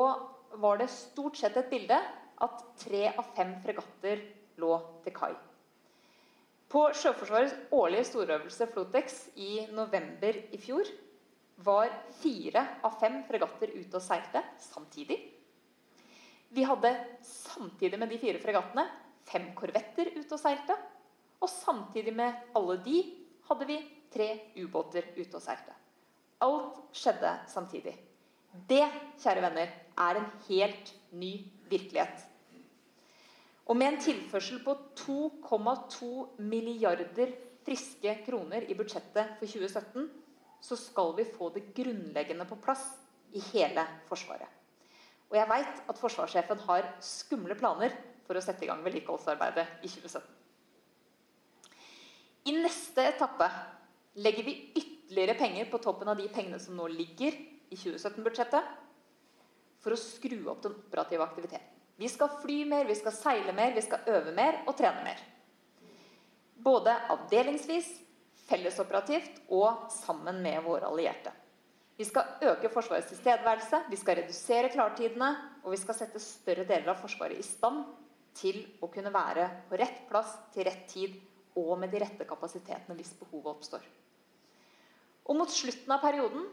var det stort sett et bilde at tre av fem fregatter lå til kai. På Sjøforsvarets årlige storøvelse Flotex i november i fjor var fire av fem fregatter ute og seilte samtidig. Vi hadde samtidig med de fire fregattene fem korvetter ute og seilte. Og samtidig med alle de hadde vi tre ubåter ute og seilte. Alt skjedde samtidig. Det, kjære venner, er en helt ny virkelighet. Og med en tilførsel på 2,2 milliarder friske kroner i budsjettet for 2017 så skal vi få det grunnleggende på plass i hele Forsvaret. Og jeg veit at forsvarssjefen har skumle planer for å sette i gang vedlikeholdsarbeidet i 2017. I neste etappe legger vi ytterligere penger på toppen av de pengene som nå ligger i 2017-budsjettet, for å skru opp den operative aktiviteten. Vi skal fly mer, vi skal seile mer, vi skal øve mer og trene mer. Både avdelingsvis fellesoperativt og sammen med våre allierte. Vi skal øke Forsvarets tilstedeværelse, vi skal redusere klartidene, og vi skal sette større deler av Forsvaret i stand til å kunne være på rett plass til rett tid og med de rette kapasitetene hvis behovet oppstår. Og mot slutten av perioden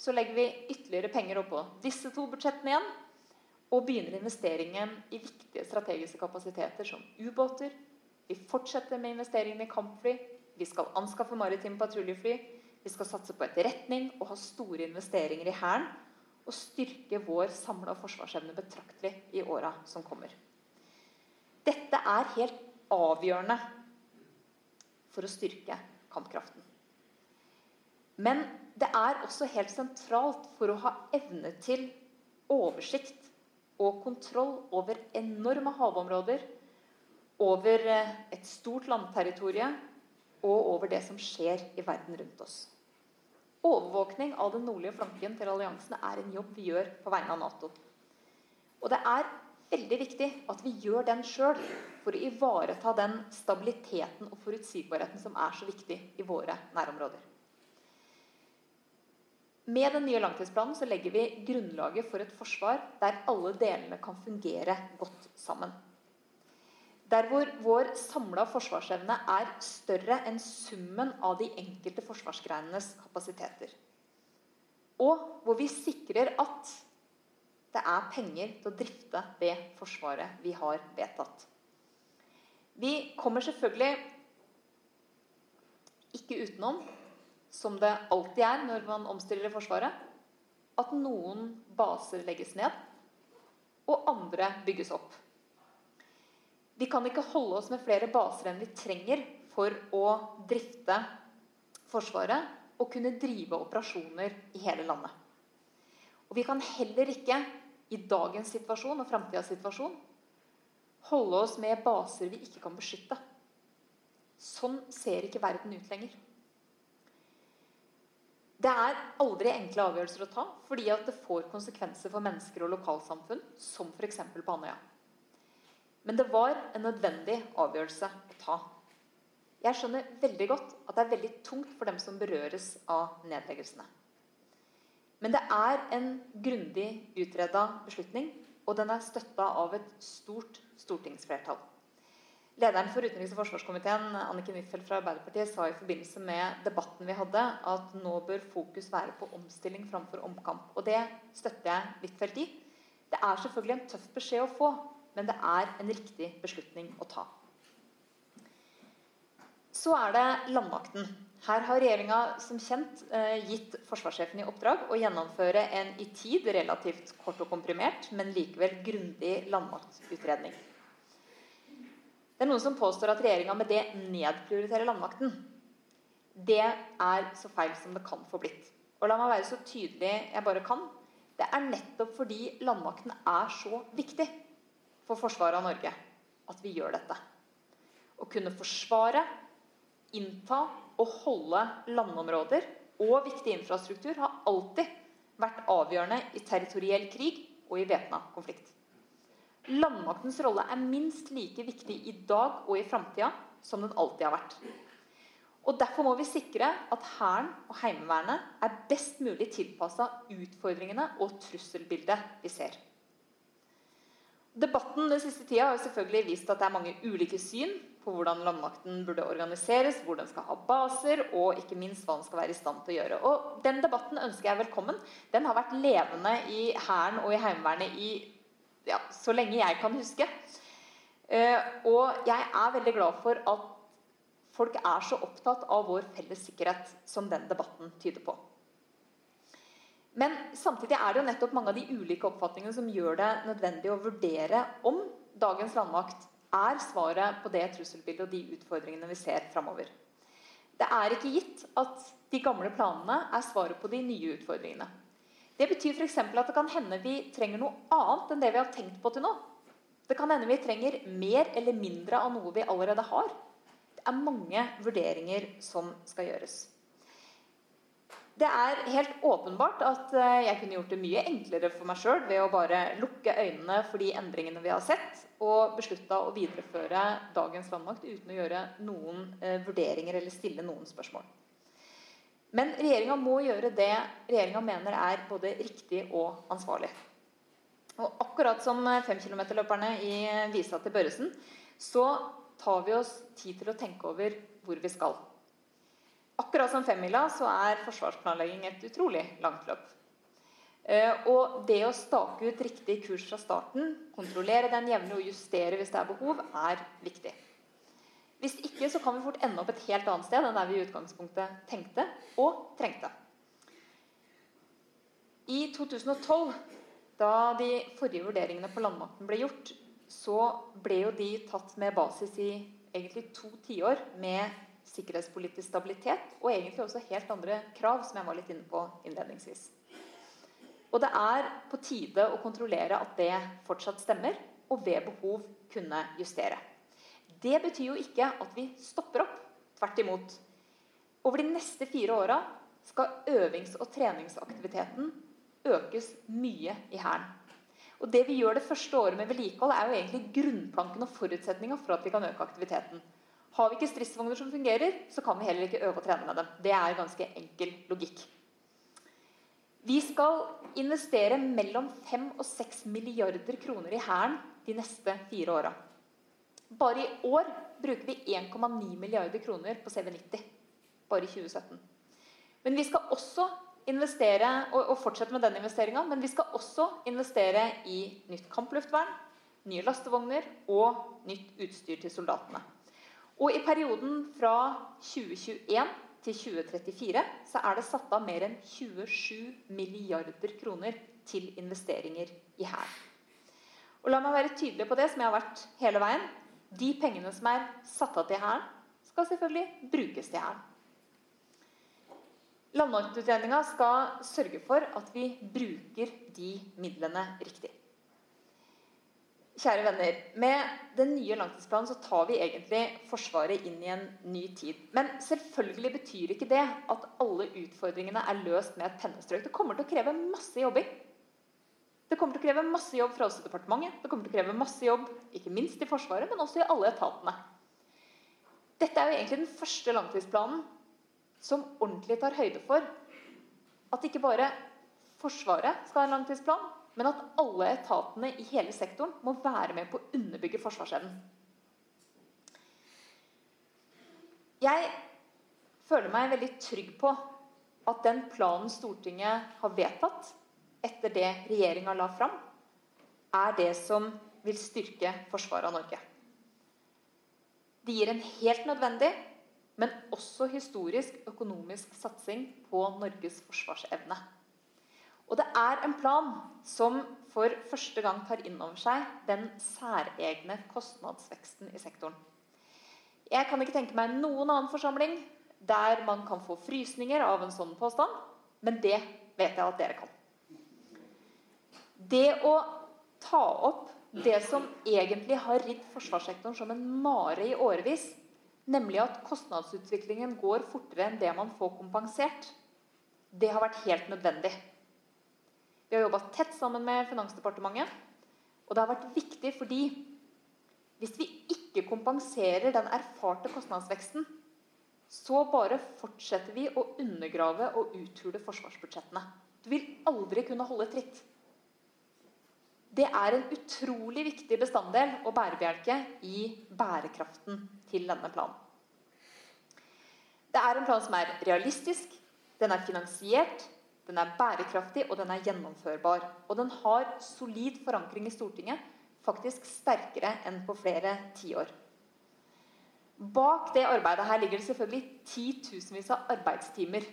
så legger vi ytterligere penger oppå disse to budsjettene igjen. Og begynner investeringen i viktige strategiske kapasiteter som ubåter. Vi fortsetter med investeringene i kampfly. Vi skal anskaffe maritime patruljefly. Vi skal satse på etterretning og ha store investeringer i Hæren. Og styrke vår samla forsvarsevne betraktelig i åra som kommer. Dette er helt avgjørende for å styrke kampkraften. Men det er også helt sentralt for å ha evne til oversikt og kontroll over enorme havområder, over eh, et stort landterritorie og over det som skjer i verden rundt oss. Overvåkning av den nordlige flanken til alliansene er en jobb vi gjør på vegne av Nato. Og det er veldig viktig at vi gjør den sjøl for å ivareta den stabiliteten og forutsigbarheten som er så viktig i våre nærområder. Med den nye langtidsplanen så legger vi grunnlaget for et forsvar der alle delene kan fungere godt sammen. Der hvor vår samla forsvarsevne er større enn summen av de enkelte forsvarsgreinenes kapasiteter. Og hvor vi sikrer at det er penger til å drifte det forsvaret vi har vedtatt. Vi kommer selvfølgelig ikke utenom, som det alltid er når man omstiller Forsvaret, at noen baser legges ned, og andre bygges opp. Vi kan ikke holde oss med flere baser enn vi trenger for å drifte Forsvaret og kunne drive operasjoner i hele landet. Og vi kan heller ikke i dagens situasjon og framtidas situasjon holde oss med baser vi ikke kan beskytte. Sånn ser ikke verden ut lenger. Det er aldri enkle avgjørelser å ta, fordi det får konsekvenser for mennesker og lokalsamfunn, som f.eks. på Andøya. Men det var en nødvendig avgjørelse å ta. Jeg skjønner veldig godt at det er veldig tungt for dem som berøres av nedleggelsene. Men det er en grundig utreda beslutning, og den er støtta av et stort stortingsflertall. Lederen for utenriks- og forsvarskomiteen, Anniken Huitfeldt fra Arbeiderpartiet, sa i forbindelse med debatten vi hadde, at nå bør fokus være på omstilling framfor omkamp. Og det støtter jeg Huitfeldt i. Det er selvfølgelig en tøff beskjed å få, men det er en riktig beslutning å ta. Så er det landmakten. Her har regjeringa som kjent eh, gitt forsvarssjefen i oppdrag å gjennomføre en i tid relativt kort og komprimert, men likevel grundig landmaktutredning. Det er noen som påstår at regjeringa med det nedprioriterer landmakten. Det er så feil som det kan få blitt. Og la meg være så tydelig jeg bare kan. Det er nettopp fordi landmakten er så viktig for forsvaret av Norge at vi gjør dette. Å kunne forsvare, innta og holde landområder og viktig infrastruktur har alltid vært avgjørende i territoriell krig og i væpna konflikt. Landmaktens rolle er minst like viktig i dag og i framtida som den alltid har vært. Og Derfor må vi sikre at Hæren og Heimevernet er best mulig tilpassa utfordringene og trusselbildet vi ser. Debatten den siste tida har selvfølgelig vist at det er mange ulike syn på hvordan landmakten burde organiseres, hvor den skal ha baser, og ikke minst hva den skal være i stand til å gjøre. Og Den debatten ønsker jeg velkommen. Den har vært levende i Hæren og i Heimevernet i ja, så lenge jeg kan huske. Uh, og jeg er veldig glad for at folk er så opptatt av vår felles sikkerhet som den debatten tyder på. Men samtidig er det jo nettopp mange av de ulike oppfatningene som gjør det nødvendig å vurdere om dagens landmakt er svaret på det trusselbildet og de utfordringene vi ser framover. Det er ikke gitt at de gamle planene er svaret på de nye utfordringene. Det betyr f.eks. at det kan hende vi trenger noe annet enn det vi har tenkt på til nå. Det kan hende vi trenger mer eller mindre av noe vi allerede har. Det er mange vurderinger som skal gjøres. Det er helt åpenbart at eh, jeg kunne gjort det mye enklere for meg sjøl ved å bare lukke øynene for de endringene vi har sett, og beslutta å videreføre dagens landmakt uten å gjøre noen eh, vurderinger eller stille noen spørsmål. Men regjeringa må gjøre det regjeringa mener er både riktig og ansvarlig. Og akkurat som 5 km-løperne i visa til Børresen, så tar vi oss tid til å tenke over hvor vi skal. Akkurat som femmila så er forsvarsplanlegging et utrolig langt løp. Eh, og det å stake ut riktig kurs fra starten, kontrollere den jevnlig og justere hvis det er behov, er viktig. Hvis ikke så kan vi fort ende opp et helt annet sted enn der vi i utgangspunktet tenkte og trengte. I 2012, da de forrige vurderingene på landmakten ble gjort, så ble jo de tatt med basis i egentlig to tiår med sikkerhetspolitisk stabilitet og egentlig også helt andre krav, som jeg var litt inne på innledningsvis. Og det er på tide å kontrollere at det fortsatt stemmer, og ved behov kunne justere. Det betyr jo ikke at vi stopper opp. Tvert imot. Over de neste fire åra skal øvings- og treningsaktiviteten økes mye i Hæren. Og Det vi gjør det første året med vedlikehold, er jo egentlig grunnplanken og forutsetninga for at vi kan øke aktiviteten. Har vi ikke stridsvogner som fungerer, så kan vi heller ikke øve og trene med dem. Det er ganske enkel logikk. Vi skal investere mellom 5 og 6 milliarder kroner i Hæren de neste fire åra. Bare i år bruker vi 1,9 milliarder kroner på CV90. Bare i 2017. Men vi skal også investere, og, og fortsette med den men vi skal også investere i nytt kampluftvern, nye lastevogner og nytt utstyr til soldatene. Og i perioden fra 2021 til 2034 så er det satt av mer enn 27 milliarder kroner til investeringer i Hæren. Og la meg være tydelig på det, som jeg har vært hele veien. De pengene som er satt av til Hæren, skal selvfølgelig brukes til Hæren. Landmaktutredninga skal sørge for at vi bruker de midlene riktig. Kjære venner, Med den nye langtidsplanen så tar vi egentlig Forsvaret inn i en ny tid. Men selvfølgelig betyr ikke det at alle utfordringene er løst med et pennestrøk. Det kommer til å kreve masse jobbing. Det kommer til å kreve masse jobb fra oss i departementet. Det kommer til å kreve masse jobb, ikke minst i Forsvaret, men også i alle etatene. Dette er jo egentlig den første langtidsplanen som ordentlig tar høyde for at ikke bare Forsvaret skal ha en langtidsplan, men at alle etatene i hele sektoren må være med på å underbygge forsvarsevnen. Jeg føler meg veldig trygg på at den planen Stortinget har vedtatt etter det regjeringa la fram, er det som vil styrke forsvaret av Norge. Det gir en helt nødvendig, men også historisk økonomisk satsing på Norges forsvarsevne. Og det er en plan som for første gang tar inn over seg den særegne kostnadsveksten i sektoren. Jeg kan ikke tenke meg noen annen forsamling der man kan få frysninger av en sånn påstand, men det vet jeg at dere kan. Det å ta opp det som egentlig har ridd forsvarssektoren som en mare i årevis, nemlig at kostnadsutviklingen går fortere enn det man får kompensert, det har vært helt nødvendig. Vi har jobba tett sammen med Finansdepartementet. Og det har vært viktig fordi hvis vi ikke kompenserer den erfarte kostnadsveksten, så bare fortsetter vi å undergrave og uthule forsvarsbudsjettene. Du vil aldri kunne holde tritt. Det er en utrolig viktig bestanddel og bærebjelke i bærekraften til denne planen. Det er en plan som er realistisk, den er finansiert, den er bærekraftig og den er gjennomførbar. Og den har solid forankring i Stortinget, faktisk sterkere enn på flere tiår. Bak det arbeidet her ligger det selvfølgelig titusenvis av arbeidstimer.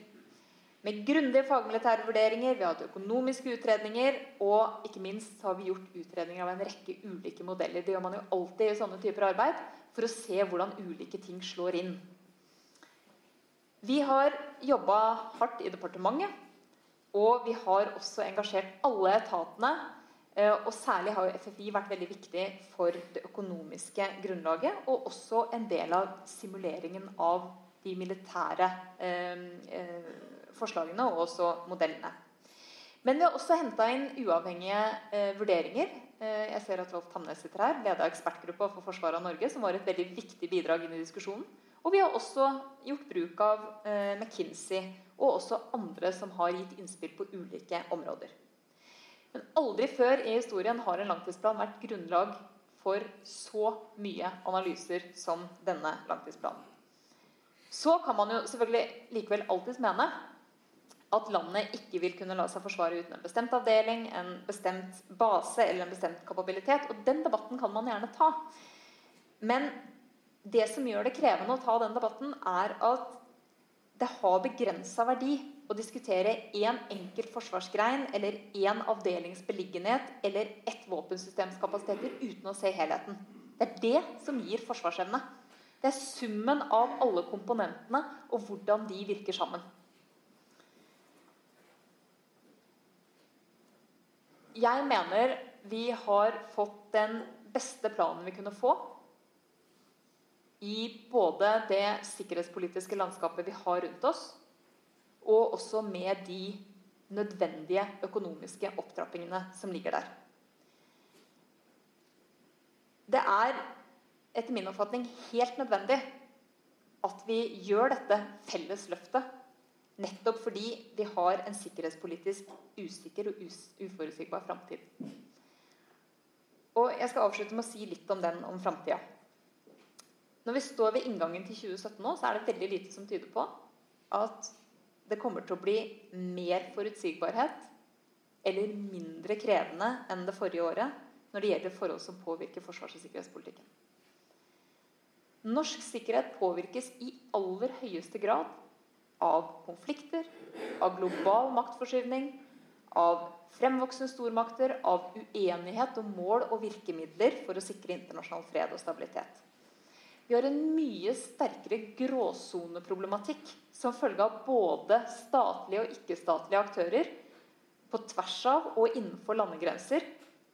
Med grundige fagmilitære vurderinger, vi har hatt økonomiske utredninger, og ikke minst har vi gjort utredninger av en rekke ulike modeller. Det gjør man jo alltid i sånne typer arbeid, for å se hvordan ulike ting slår inn. Vi har jobba hardt i departementet, og vi har også engasjert alle etatene. Eh, og særlig har jo FFI vært veldig viktig for det økonomiske grunnlaget, og også en del av simuleringen av de militære eh, eh, forslagene og også modellene. Men vi har også henta inn uavhengige eh, vurderinger. Eh, jeg ser at Rolf Tamnes sitter her, leder av ekspertgruppa for forsvaret av Norge, som var et veldig viktig bidrag inn i diskusjonen. Og vi har også gjort bruk av eh, McKinsey og også andre som har gitt innspill på ulike områder. Men aldri før i historien har en langtidsplan vært grunnlag for så mye analyser som denne langtidsplanen. Så kan man jo selvfølgelig likevel alltids mene at landet ikke vil kunne la seg forsvare uten en bestemt avdeling, en bestemt base eller en bestemt kapabilitet. Og den debatten kan man gjerne ta. Men det som gjør det krevende å ta den debatten, er at det har begrensa verdi å diskutere én enkelt forsvarsgrein eller én avdelings beliggenhet eller ett våpensystems kapasiteter uten å se helheten. Det er det som gir forsvarsevne. Det er summen av alle komponentene og hvordan de virker sammen. Jeg mener vi har fått den beste planen vi kunne få i både det sikkerhetspolitiske landskapet vi har rundt oss, og også med de nødvendige økonomiske opptrappingene som ligger der. Det er etter min oppfatning helt nødvendig at vi gjør dette felles løftet. Nettopp fordi vi har en sikkerhetspolitisk usikker og uforutsigbar framtid. Og jeg skal avslutte med å si litt om den om framtida. Når vi står ved inngangen til 2017 nå, så er det veldig lite som tyder på at det kommer til å bli mer forutsigbarhet eller mindre krevende enn det forrige året når det gjelder forhold som påvirker forsvars- og sikkerhetspolitikken. Norsk sikkerhet påvirkes i aller høyeste grad av konflikter, av global maktforskyvning, av fremvoksende stormakter, av uenighet om mål og virkemidler for å sikre internasjonal fred og stabilitet. Vi har en mye sterkere gråsoneproblematikk som følge av både statlige og ikke-statlige aktører på tvers av og innenfor landegrenser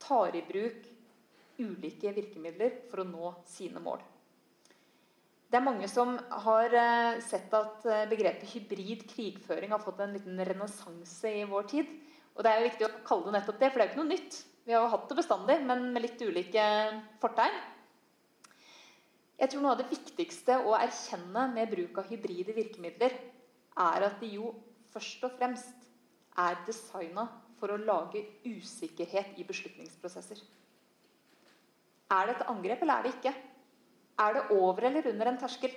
tar i bruk ulike virkemidler for å nå sine mål. Det er mange som har eh, sett at eh, begrepet hybrid krigføring har fått en liten renessanse i vår tid. Og det er jo viktig å kalle det nettopp det, for det er jo ikke noe nytt. Vi har jo hatt det bestandig, men med litt ulike fortegn. Jeg tror noe av det viktigste å erkjenne med bruk av hybride virkemidler, er at de jo først og fremst er designa for å lage usikkerhet i beslutningsprosesser. Er det et angrep, eller er det ikke? Er det over eller under en terskel?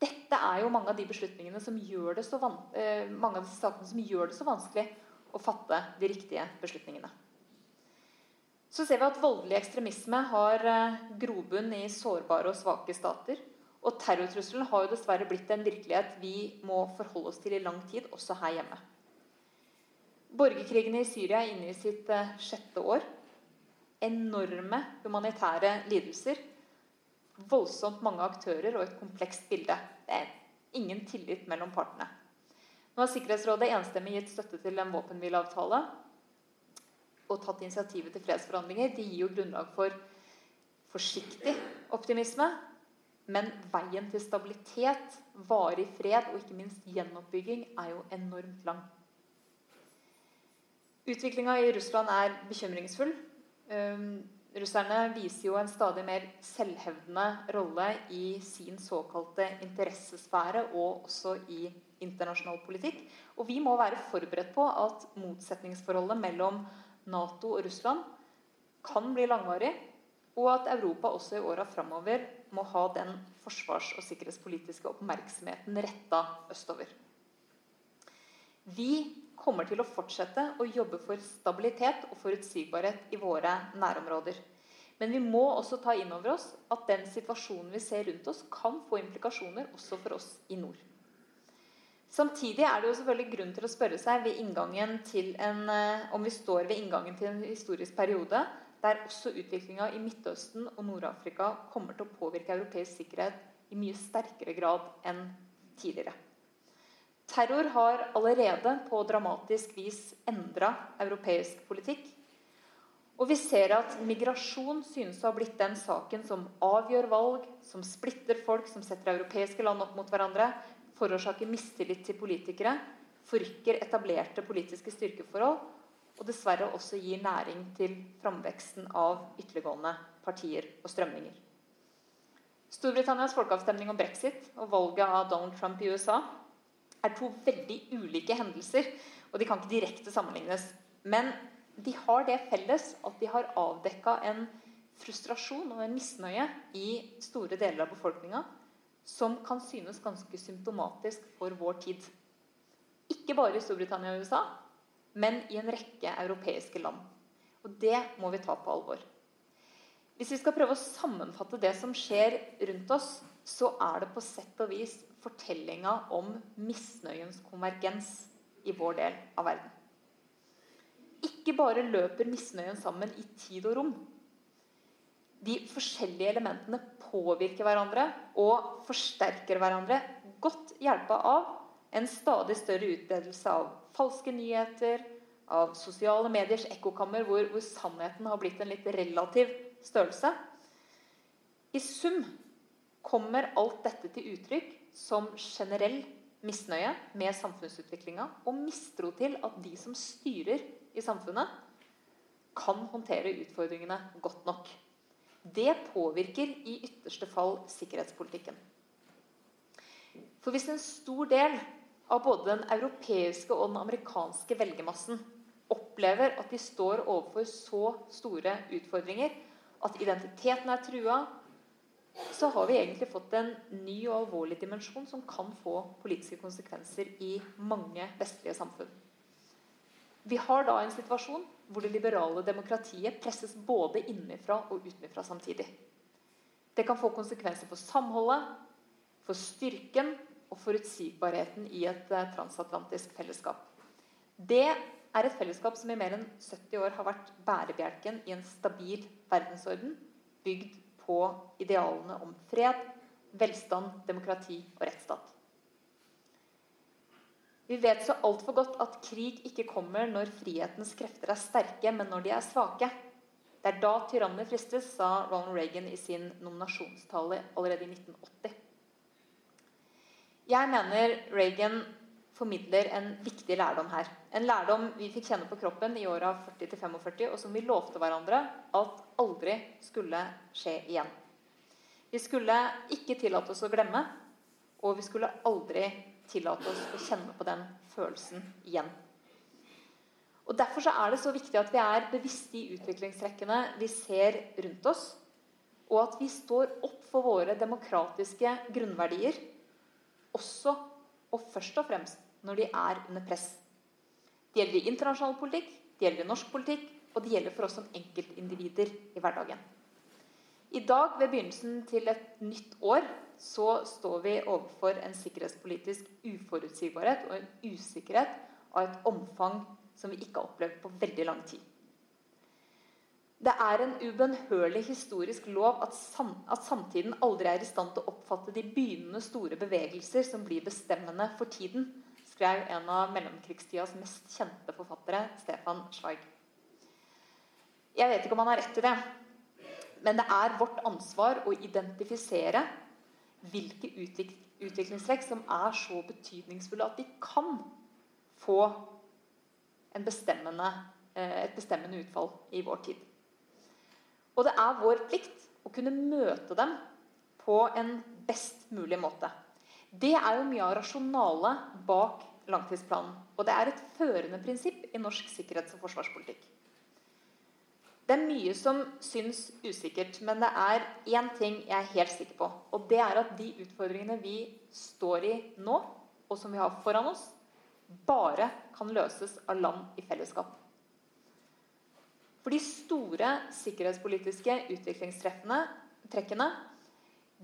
Dette er jo mange av de beslutningene som gjør det så, eh, mange av disse som gjør det så vanskelig å fatte de riktige beslutningene. Så ser vi at voldelig ekstremisme har eh, grobunn i sårbare og svake stater. Og terrortrusselen har jo dessverre blitt en virkelighet vi må forholde oss til i lang tid, også her hjemme. Borgerkrigene i Syria er inne i sitt eh, sjette år. Enorme humanitære lidelser. Voldsomt mange aktører og et komplekst bilde. Det er ingen tillit mellom partene. Nå har Sikkerhetsrådet enstemmig gitt støtte til en våpenhvileavtale og tatt initiativet til fredsforhandlinger. De gir jo grunnlag for forsiktig optimisme. Men veien til stabilitet, varig fred og ikke minst gjenoppbygging er jo enormt lang. Utviklinga i Russland er bekymringsfull. Russerne viser jo en stadig mer selvhevdende rolle i sin såkalte interessesfære og også i internasjonal politikk. Og vi må være forberedt på at motsetningsforholdet mellom Nato og Russland kan bli langvarig, og at Europa også i åra framover må ha den forsvars- og sikkerhetspolitiske oppmerksomheten retta østover. Vi kommer til å fortsette å jobbe for stabilitet og forutsigbarhet i våre nærområder. Men vi må også ta inn over oss at den situasjonen vi ser rundt oss, kan få implikasjoner også for oss i nord. Samtidig er det jo selvfølgelig grunn til å spørre seg en, eh, om vi står ved inngangen til en historisk periode der også utviklinga i Midtøsten og Nord-Afrika kommer til å påvirke europeisk sikkerhet i mye sterkere grad enn tidligere. Terror har allerede på dramatisk vis endra europeisk politikk. Og vi ser at migrasjon synes å ha blitt den saken som avgjør valg, som splitter folk, som setter europeiske land opp mot hverandre, forårsaker mistillit til politikere, forrykker etablerte politiske styrkeforhold og dessverre også gir næring til framveksten av ytterliggående partier og strømninger. Storbritannias folkeavstemning om brexit og valget av Donald Trump i USA er to veldig ulike hendelser, og de kan ikke direkte sammenlignes. Men de har det felles at de har avdekka en frustrasjon og en misnøye i store deler av befolkninga som kan synes ganske symptomatisk for vår tid. Ikke bare i Storbritannia og USA, men i en rekke europeiske land. Og det må vi ta på alvor. Hvis vi skal prøve å sammenfatte det som skjer rundt oss, så er det på sett og vis fortellinga om misnøyens konvergens i vår del av verden. Ikke bare løper misnøyen sammen i tid og rom, de forskjellige elementene påvirker hverandre og forsterker hverandre, godt hjelpa av en stadig større utbredelse av falske nyheter, av sosiale mediers ekkokammer, hvor, hvor sannheten har blitt en litt relativ størrelse. I sum kommer alt dette til uttrykk som generell misnøye med samfunnsutviklinga og mistro til at de som styrer i samfunnet, kan håndtere utfordringene godt nok. Det påvirker i ytterste fall sikkerhetspolitikken. For hvis en stor del av både den europeiske og den amerikanske velgermassen opplever at de står overfor så store utfordringer at identiteten er trua, så har vi egentlig fått en ny og alvorlig dimensjon som kan få politiske konsekvenser i mange vestlige samfunn. Vi har da en situasjon hvor det liberale demokratiet presses både innenfra og utenfra samtidig. Det kan få konsekvenser for samholdet, for styrken og forutsigbarheten i et eh, transatlantisk fellesskap. Det er et fellesskap som i mer enn 70 år har vært bærebjelken i en stabil verdensorden, bygd på idealene om fred, velstand, demokrati og rettsstat. Vi vet så altfor godt at krig ikke kommer når frihetens krefter er sterke, men når de er svake. Det er da tyranner fristes, sa Ronald Reagan i sin nominasjonstale allerede i 1980. Jeg mener Reagan formidler en viktig lærdom her. En lærdom vi fikk kjenne på kroppen i åra 40-45, og som vi lovte hverandre at aldri skulle skje igjen. Vi skulle ikke tillate oss å glemme, og vi skulle aldri tillate oss å kjenne på den følelsen igjen. Og Derfor er det så viktig at vi er bevisste i utviklingstrekkene vi ser rundt oss, og at vi står opp for våre demokratiske grunnverdier, også og først og fremst når de er under press. Det gjelder i internasjonal politikk, det gjelder i norsk politikk, og det gjelder for oss som enkeltindivider i hverdagen. I dag, ved begynnelsen til et nytt år, så står vi overfor en sikkerhetspolitisk uforutsigbarhet og en usikkerhet av et omfang som vi ikke har opplevd på veldig lang tid. Det er en ubønnhørlig historisk lov at, sam at, samtiden aldri er i stand til å oppfatte de begynnende store bevegelser som blir bestemmende for tiden, skrev en av mellomkrigstidas mest kjente forfattere, Stefan Zweig. Jeg vet ikke om han har rett i det, men det er vårt ansvar å identifisere hvilke utvikling utviklingstrekk som er så betydningsfulle at de kan få bestemmende, eh, et bestemmende utfall i vår tid. Og det er vår plikt å kunne møte dem på en best mulig måte. Det er jo mye av rasjonalet bak langtidsplanen. Og det er et førende prinsipp i norsk sikkerhets- og forsvarspolitikk. Det er mye som syns usikkert, men det er én ting jeg er helt sikker på. Og det er at de utfordringene vi står i nå, og som vi har foran oss, bare kan løses av land i fellesskap. For de store sikkerhetspolitiske utviklingstrekkene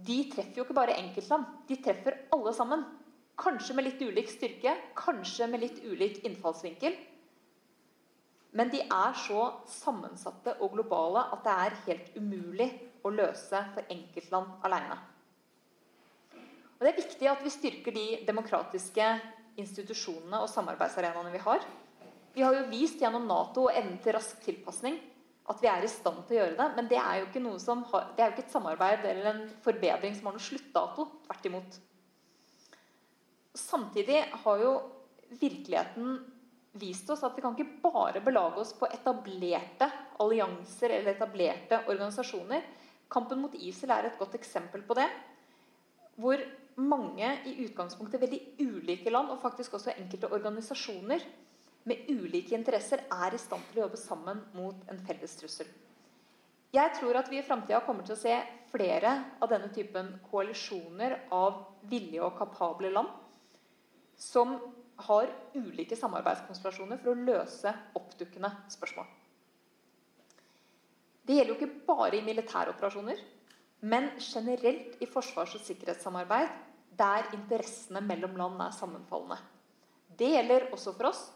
de treffer jo ikke bare enkeltland. De treffer alle sammen. Kanskje med litt ulik styrke, kanskje med litt ulik innfallsvinkel. Men de er så sammensatte og globale at det er helt umulig å løse for enkeltland alene. Og Det er viktig at vi styrker de demokratiske institusjonene og samarbeidsarenaene vi har. Vi har jo vist gjennom Nato og evnen til rask tilpasning at vi er i stand til å gjøre det. Men det er jo ikke, har, det er jo ikke et samarbeid eller en forbedring som har noen sluttdato. Tvert imot. Samtidig har jo virkeligheten vist oss at vi kan ikke bare belage oss på etablerte allianser eller etablerte organisasjoner. Kampen mot ISIL er et godt eksempel på det. Hvor mange i utgangspunktet veldig ulike land, og faktisk også enkelte organisasjoner med ulike interesser, er i stand til å jobbe sammen mot en felles trussel. Jeg tror at vi i framtida kommer til å se flere av denne typen koalisjoner av villige og kapable land som har ulike samarbeidskonstellasjoner for å løse oppdukkende spørsmål. Det gjelder jo ikke bare i militære operasjoner, men generelt i forsvars- og sikkerhetssamarbeid der interessene mellom land er sammenfallende. Det gjelder også for oss.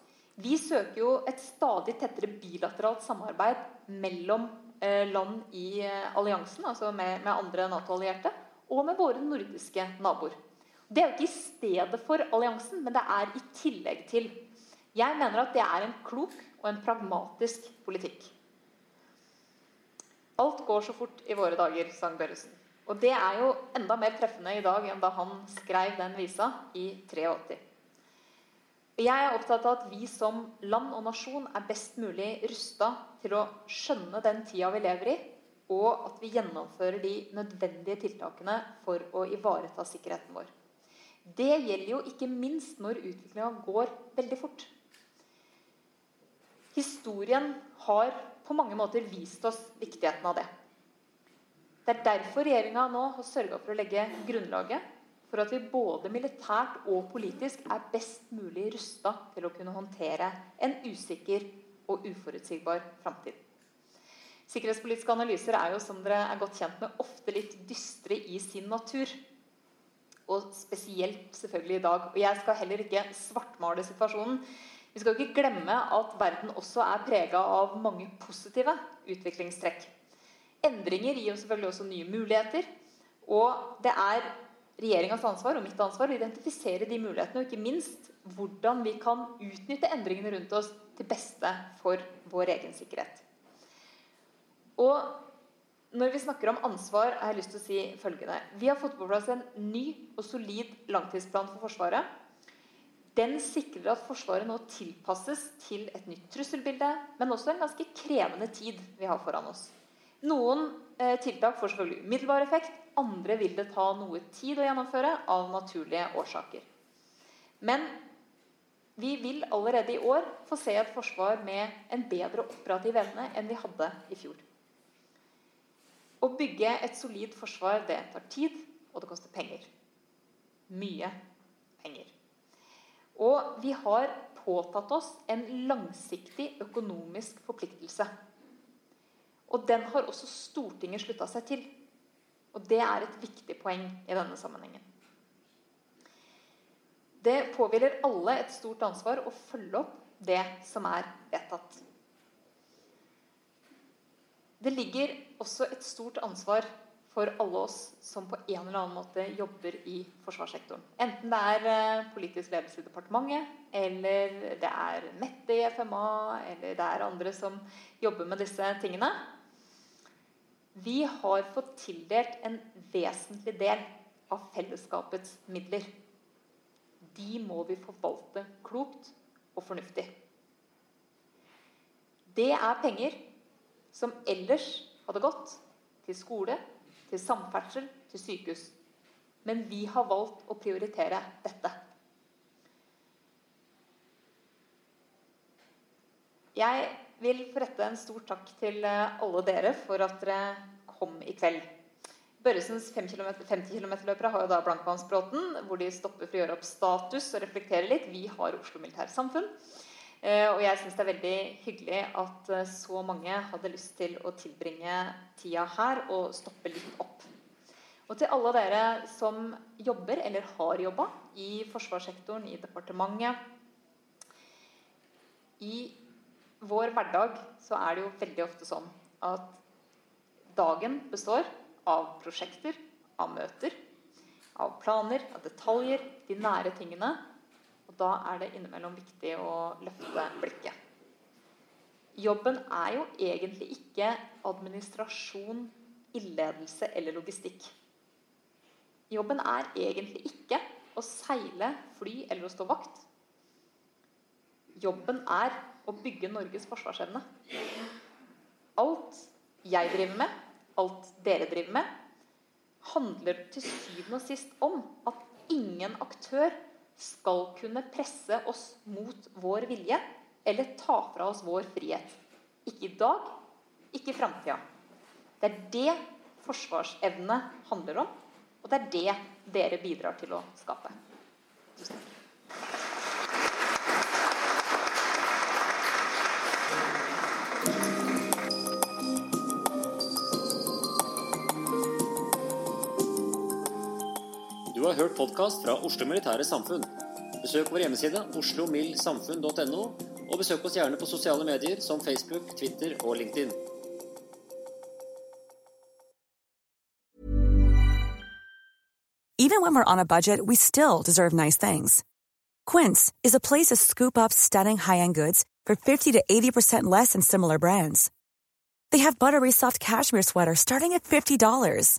Vi søker jo et stadig tettere bilateralt samarbeid mellom eh, land i eh, alliansen, altså med, med andre Nato-allierte, og med våre nordiske naboer. Det er jo ikke i stedet for alliansen, men det er i tillegg til. Jeg mener at det er en klok og en pragmatisk politikk. Alt går så fort i våre dager, sang Børresen. Og det er jo enda mer treffende i dag enn da han skrev den visa i 83. Jeg er opptatt av at vi som land og nasjon er best mulig rusta til å skjønne den tida vi lever i, og at vi gjennomfører de nødvendige tiltakene for å ivareta sikkerheten vår. Det gjelder jo ikke minst når utviklinga går veldig fort. Historien har på mange måter vist oss viktigheten av det. Det er derfor regjeringa nå har sørga for å legge grunnlaget for at vi både militært og politisk er best mulig rusta til å kunne håndtere en usikker og uforutsigbar framtid. Sikkerhetspolitiske analyser er jo som dere er godt kjent med, ofte litt dystre i sin natur. Og spesielt selvfølgelig i dag. Og jeg skal heller ikke svartmale situasjonen. Vi skal ikke glemme at verden også er prega av mange positive utviklingstrekk. Endringer gir selvfølgelig også nye muligheter. Og det er regjeringas ansvar og mitt ansvar å identifisere de mulighetene, og ikke minst hvordan vi kan utnytte endringene rundt oss til beste for vår egen sikkerhet. Og når vi snakker om ansvar, har jeg lyst til å si følgende. Vi har fått på plass en ny og solid langtidsplan for Forsvaret. Den sikrer at Forsvaret nå tilpasses til et nytt trusselbilde, men også en ganske krevende tid vi har foran oss. Noen eh, tiltak får selvfølgelig umiddelbar effekt, andre vil det ta noe tid å gjennomføre av naturlige årsaker. Men vi vil allerede i år få se et forsvar med en bedre operativ evne enn vi hadde i fjor. Å bygge et solid forsvar det tar tid, og det koster penger. Mye penger. Og vi har påtatt oss en langsiktig økonomisk forpliktelse. Og den har også Stortinget slutta seg til. Og det er et viktig poeng i denne sammenhengen. Det påhviler alle et stort ansvar å følge opp det som er vedtatt. Det ligger også et stort ansvar for alle oss som på en eller annen måte jobber i forsvarssektoren. Enten det er eh, politisk ledelse i departementet, eller det er Mette i FMA, eller det er andre som jobber med disse tingene. Vi har fått tildelt en vesentlig del av fellesskapets midler. De må vi forvalte klokt og fornuftig. Det er penger som ellers hadde gått til skole, til samferdsel, til sykehus. Men vi har valgt å prioritere dette. Jeg vil få rette en stor takk til alle dere for at dere kom i kveld. Børresens 50 km-løpere har jo da Blankvannsbråten, hvor de stopper for å gjøre opp status og reflektere litt. Vi har Oslo Militære Samfunn. Eh, og jeg syns det er veldig hyggelig at eh, så mange hadde lyst til å tilbringe tida her og stoppe litt opp. Og til alle dere som jobber eller har jobba i forsvarssektoren, i departementet I vår hverdag så er det jo veldig ofte sånn at dagen består av prosjekter, av møter, av planer, av detaljer, de nære tingene da er det innimellom viktig å løfte blikket. Jobben er jo egentlig ikke administrasjon, ildledelse eller logistikk. Jobben er egentlig ikke å seile, fly eller å stå vakt. Jobben er å bygge Norges forsvarsevne. Alt jeg driver med, alt dere driver med, handler til syvende og sist om at ingen aktør skal kunne presse oss mot vår vilje eller ta fra oss vår frihet. Ikke i dag, ikke i framtida. Det er det forsvarsevne handler om, og det er det dere bidrar til å skape. Tusen takk. Har hørt podkast fra Oslo Militære Samfunn. Besøk vår hjemmeside oslomildsamfunn.no, og besøk oss gjerne på sosiale medier som Facebook, Twitter og LinkedIn. Even when we're on a budget, we still deserve nice things. Quince is a place to scoop up stunning high-end goods for 50 to 80% less than similar brands. They have buttery soft cashmere sweaters starting at $50,